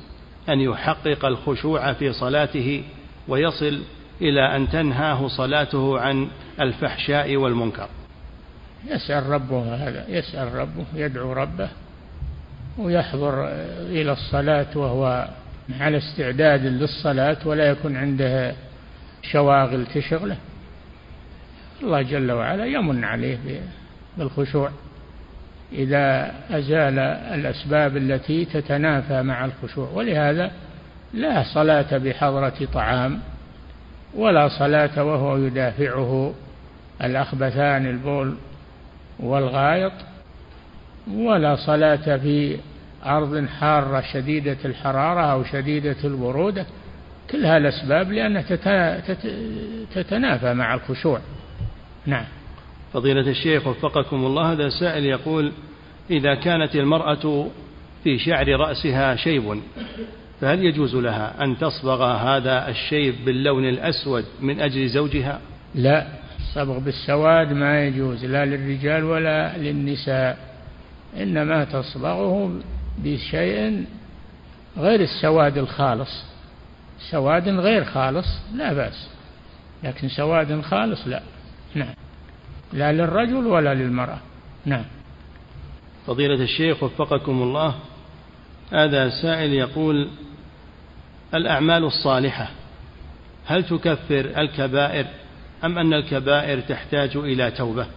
أن يحقق الخشوع في صلاته ويصل إلى أن تنهاه صلاته عن الفحشاء والمنكر. يسأل ربه هذا يسأل ربه يدعو ربه ويحضر إلى الصلاة وهو على استعداد للصلاة ولا يكون عنده شواغل تشغله الله جل وعلا يمن عليه بالخشوع. إذا أزال الأسباب التي تتنافى مع الخشوع. ولهذا لا صلاة بحضرة طعام ولا صلاة وهو يدافعه الأخبثان البول والغائط ولا صلاة في أرض حارة شديدة الحرارة أو شديدة البرودة. كلها الأسباب لأنها تتنافى مع الخشوع. نعم. فضيلة الشيخ وفقكم الله هذا سائل يقول إذا كانت المرأة في شعر رأسها شيب فهل يجوز لها أن تصبغ هذا الشيب باللون الأسود من أجل زوجها؟ لا الصبغ بالسواد ما يجوز لا للرجال ولا للنساء إنما تصبغه بشيء غير السواد الخالص. سواد غير خالص لا بأس لكن سواد خالص لا. نعم. لا للرجل ولا للمرأة. نعم. فضيلة الشيخ وفقكم الله هذا سائل يقول الأعمال الصالحة هل تكفر الكبائر أم أن الكبائر تحتاج إلى توبة؟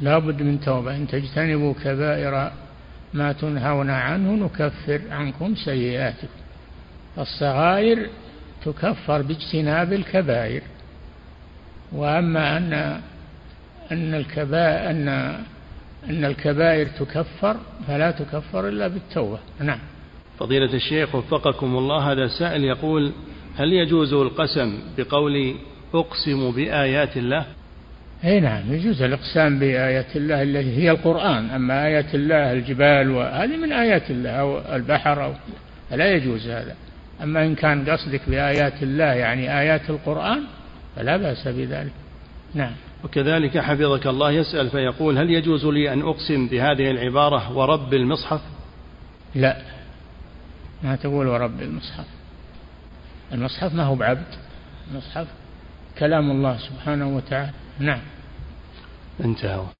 لا بد من توبة. إن تجتنبوا كبائر ما تنهون عنه نكفر عنكم سيئاتكم. الصغائر تكفر باجتناب الكبائر. وأما أن أن الكبائر أن أن الكبائر تكفر فلا تكفر إلا بالتوبة. نعم. فضيلة الشيخ وفقكم الله هذا سائل يقول هل يجوز القسم بقول أقسم بآيات الله؟ أي نعم يجوز الإقسام بآيات الله التي هي القرآن أما آيات الله الجبال وهذه من آيات الله أو البحر أو لا يجوز هذا. أما إن كان قصدك بآيات الله يعني آيات القرآن فلا بأس بذلك. نعم. وكذلك حفظك الله يسأل فيقول هل يجوز لي أن أقسم بهذه العبارة ورب المصحف؟ لا. ما تقول ورب المصحف. المصحف ما هو بعبد. المصحف كلام الله سبحانه وتعالى. نعم. انتهى.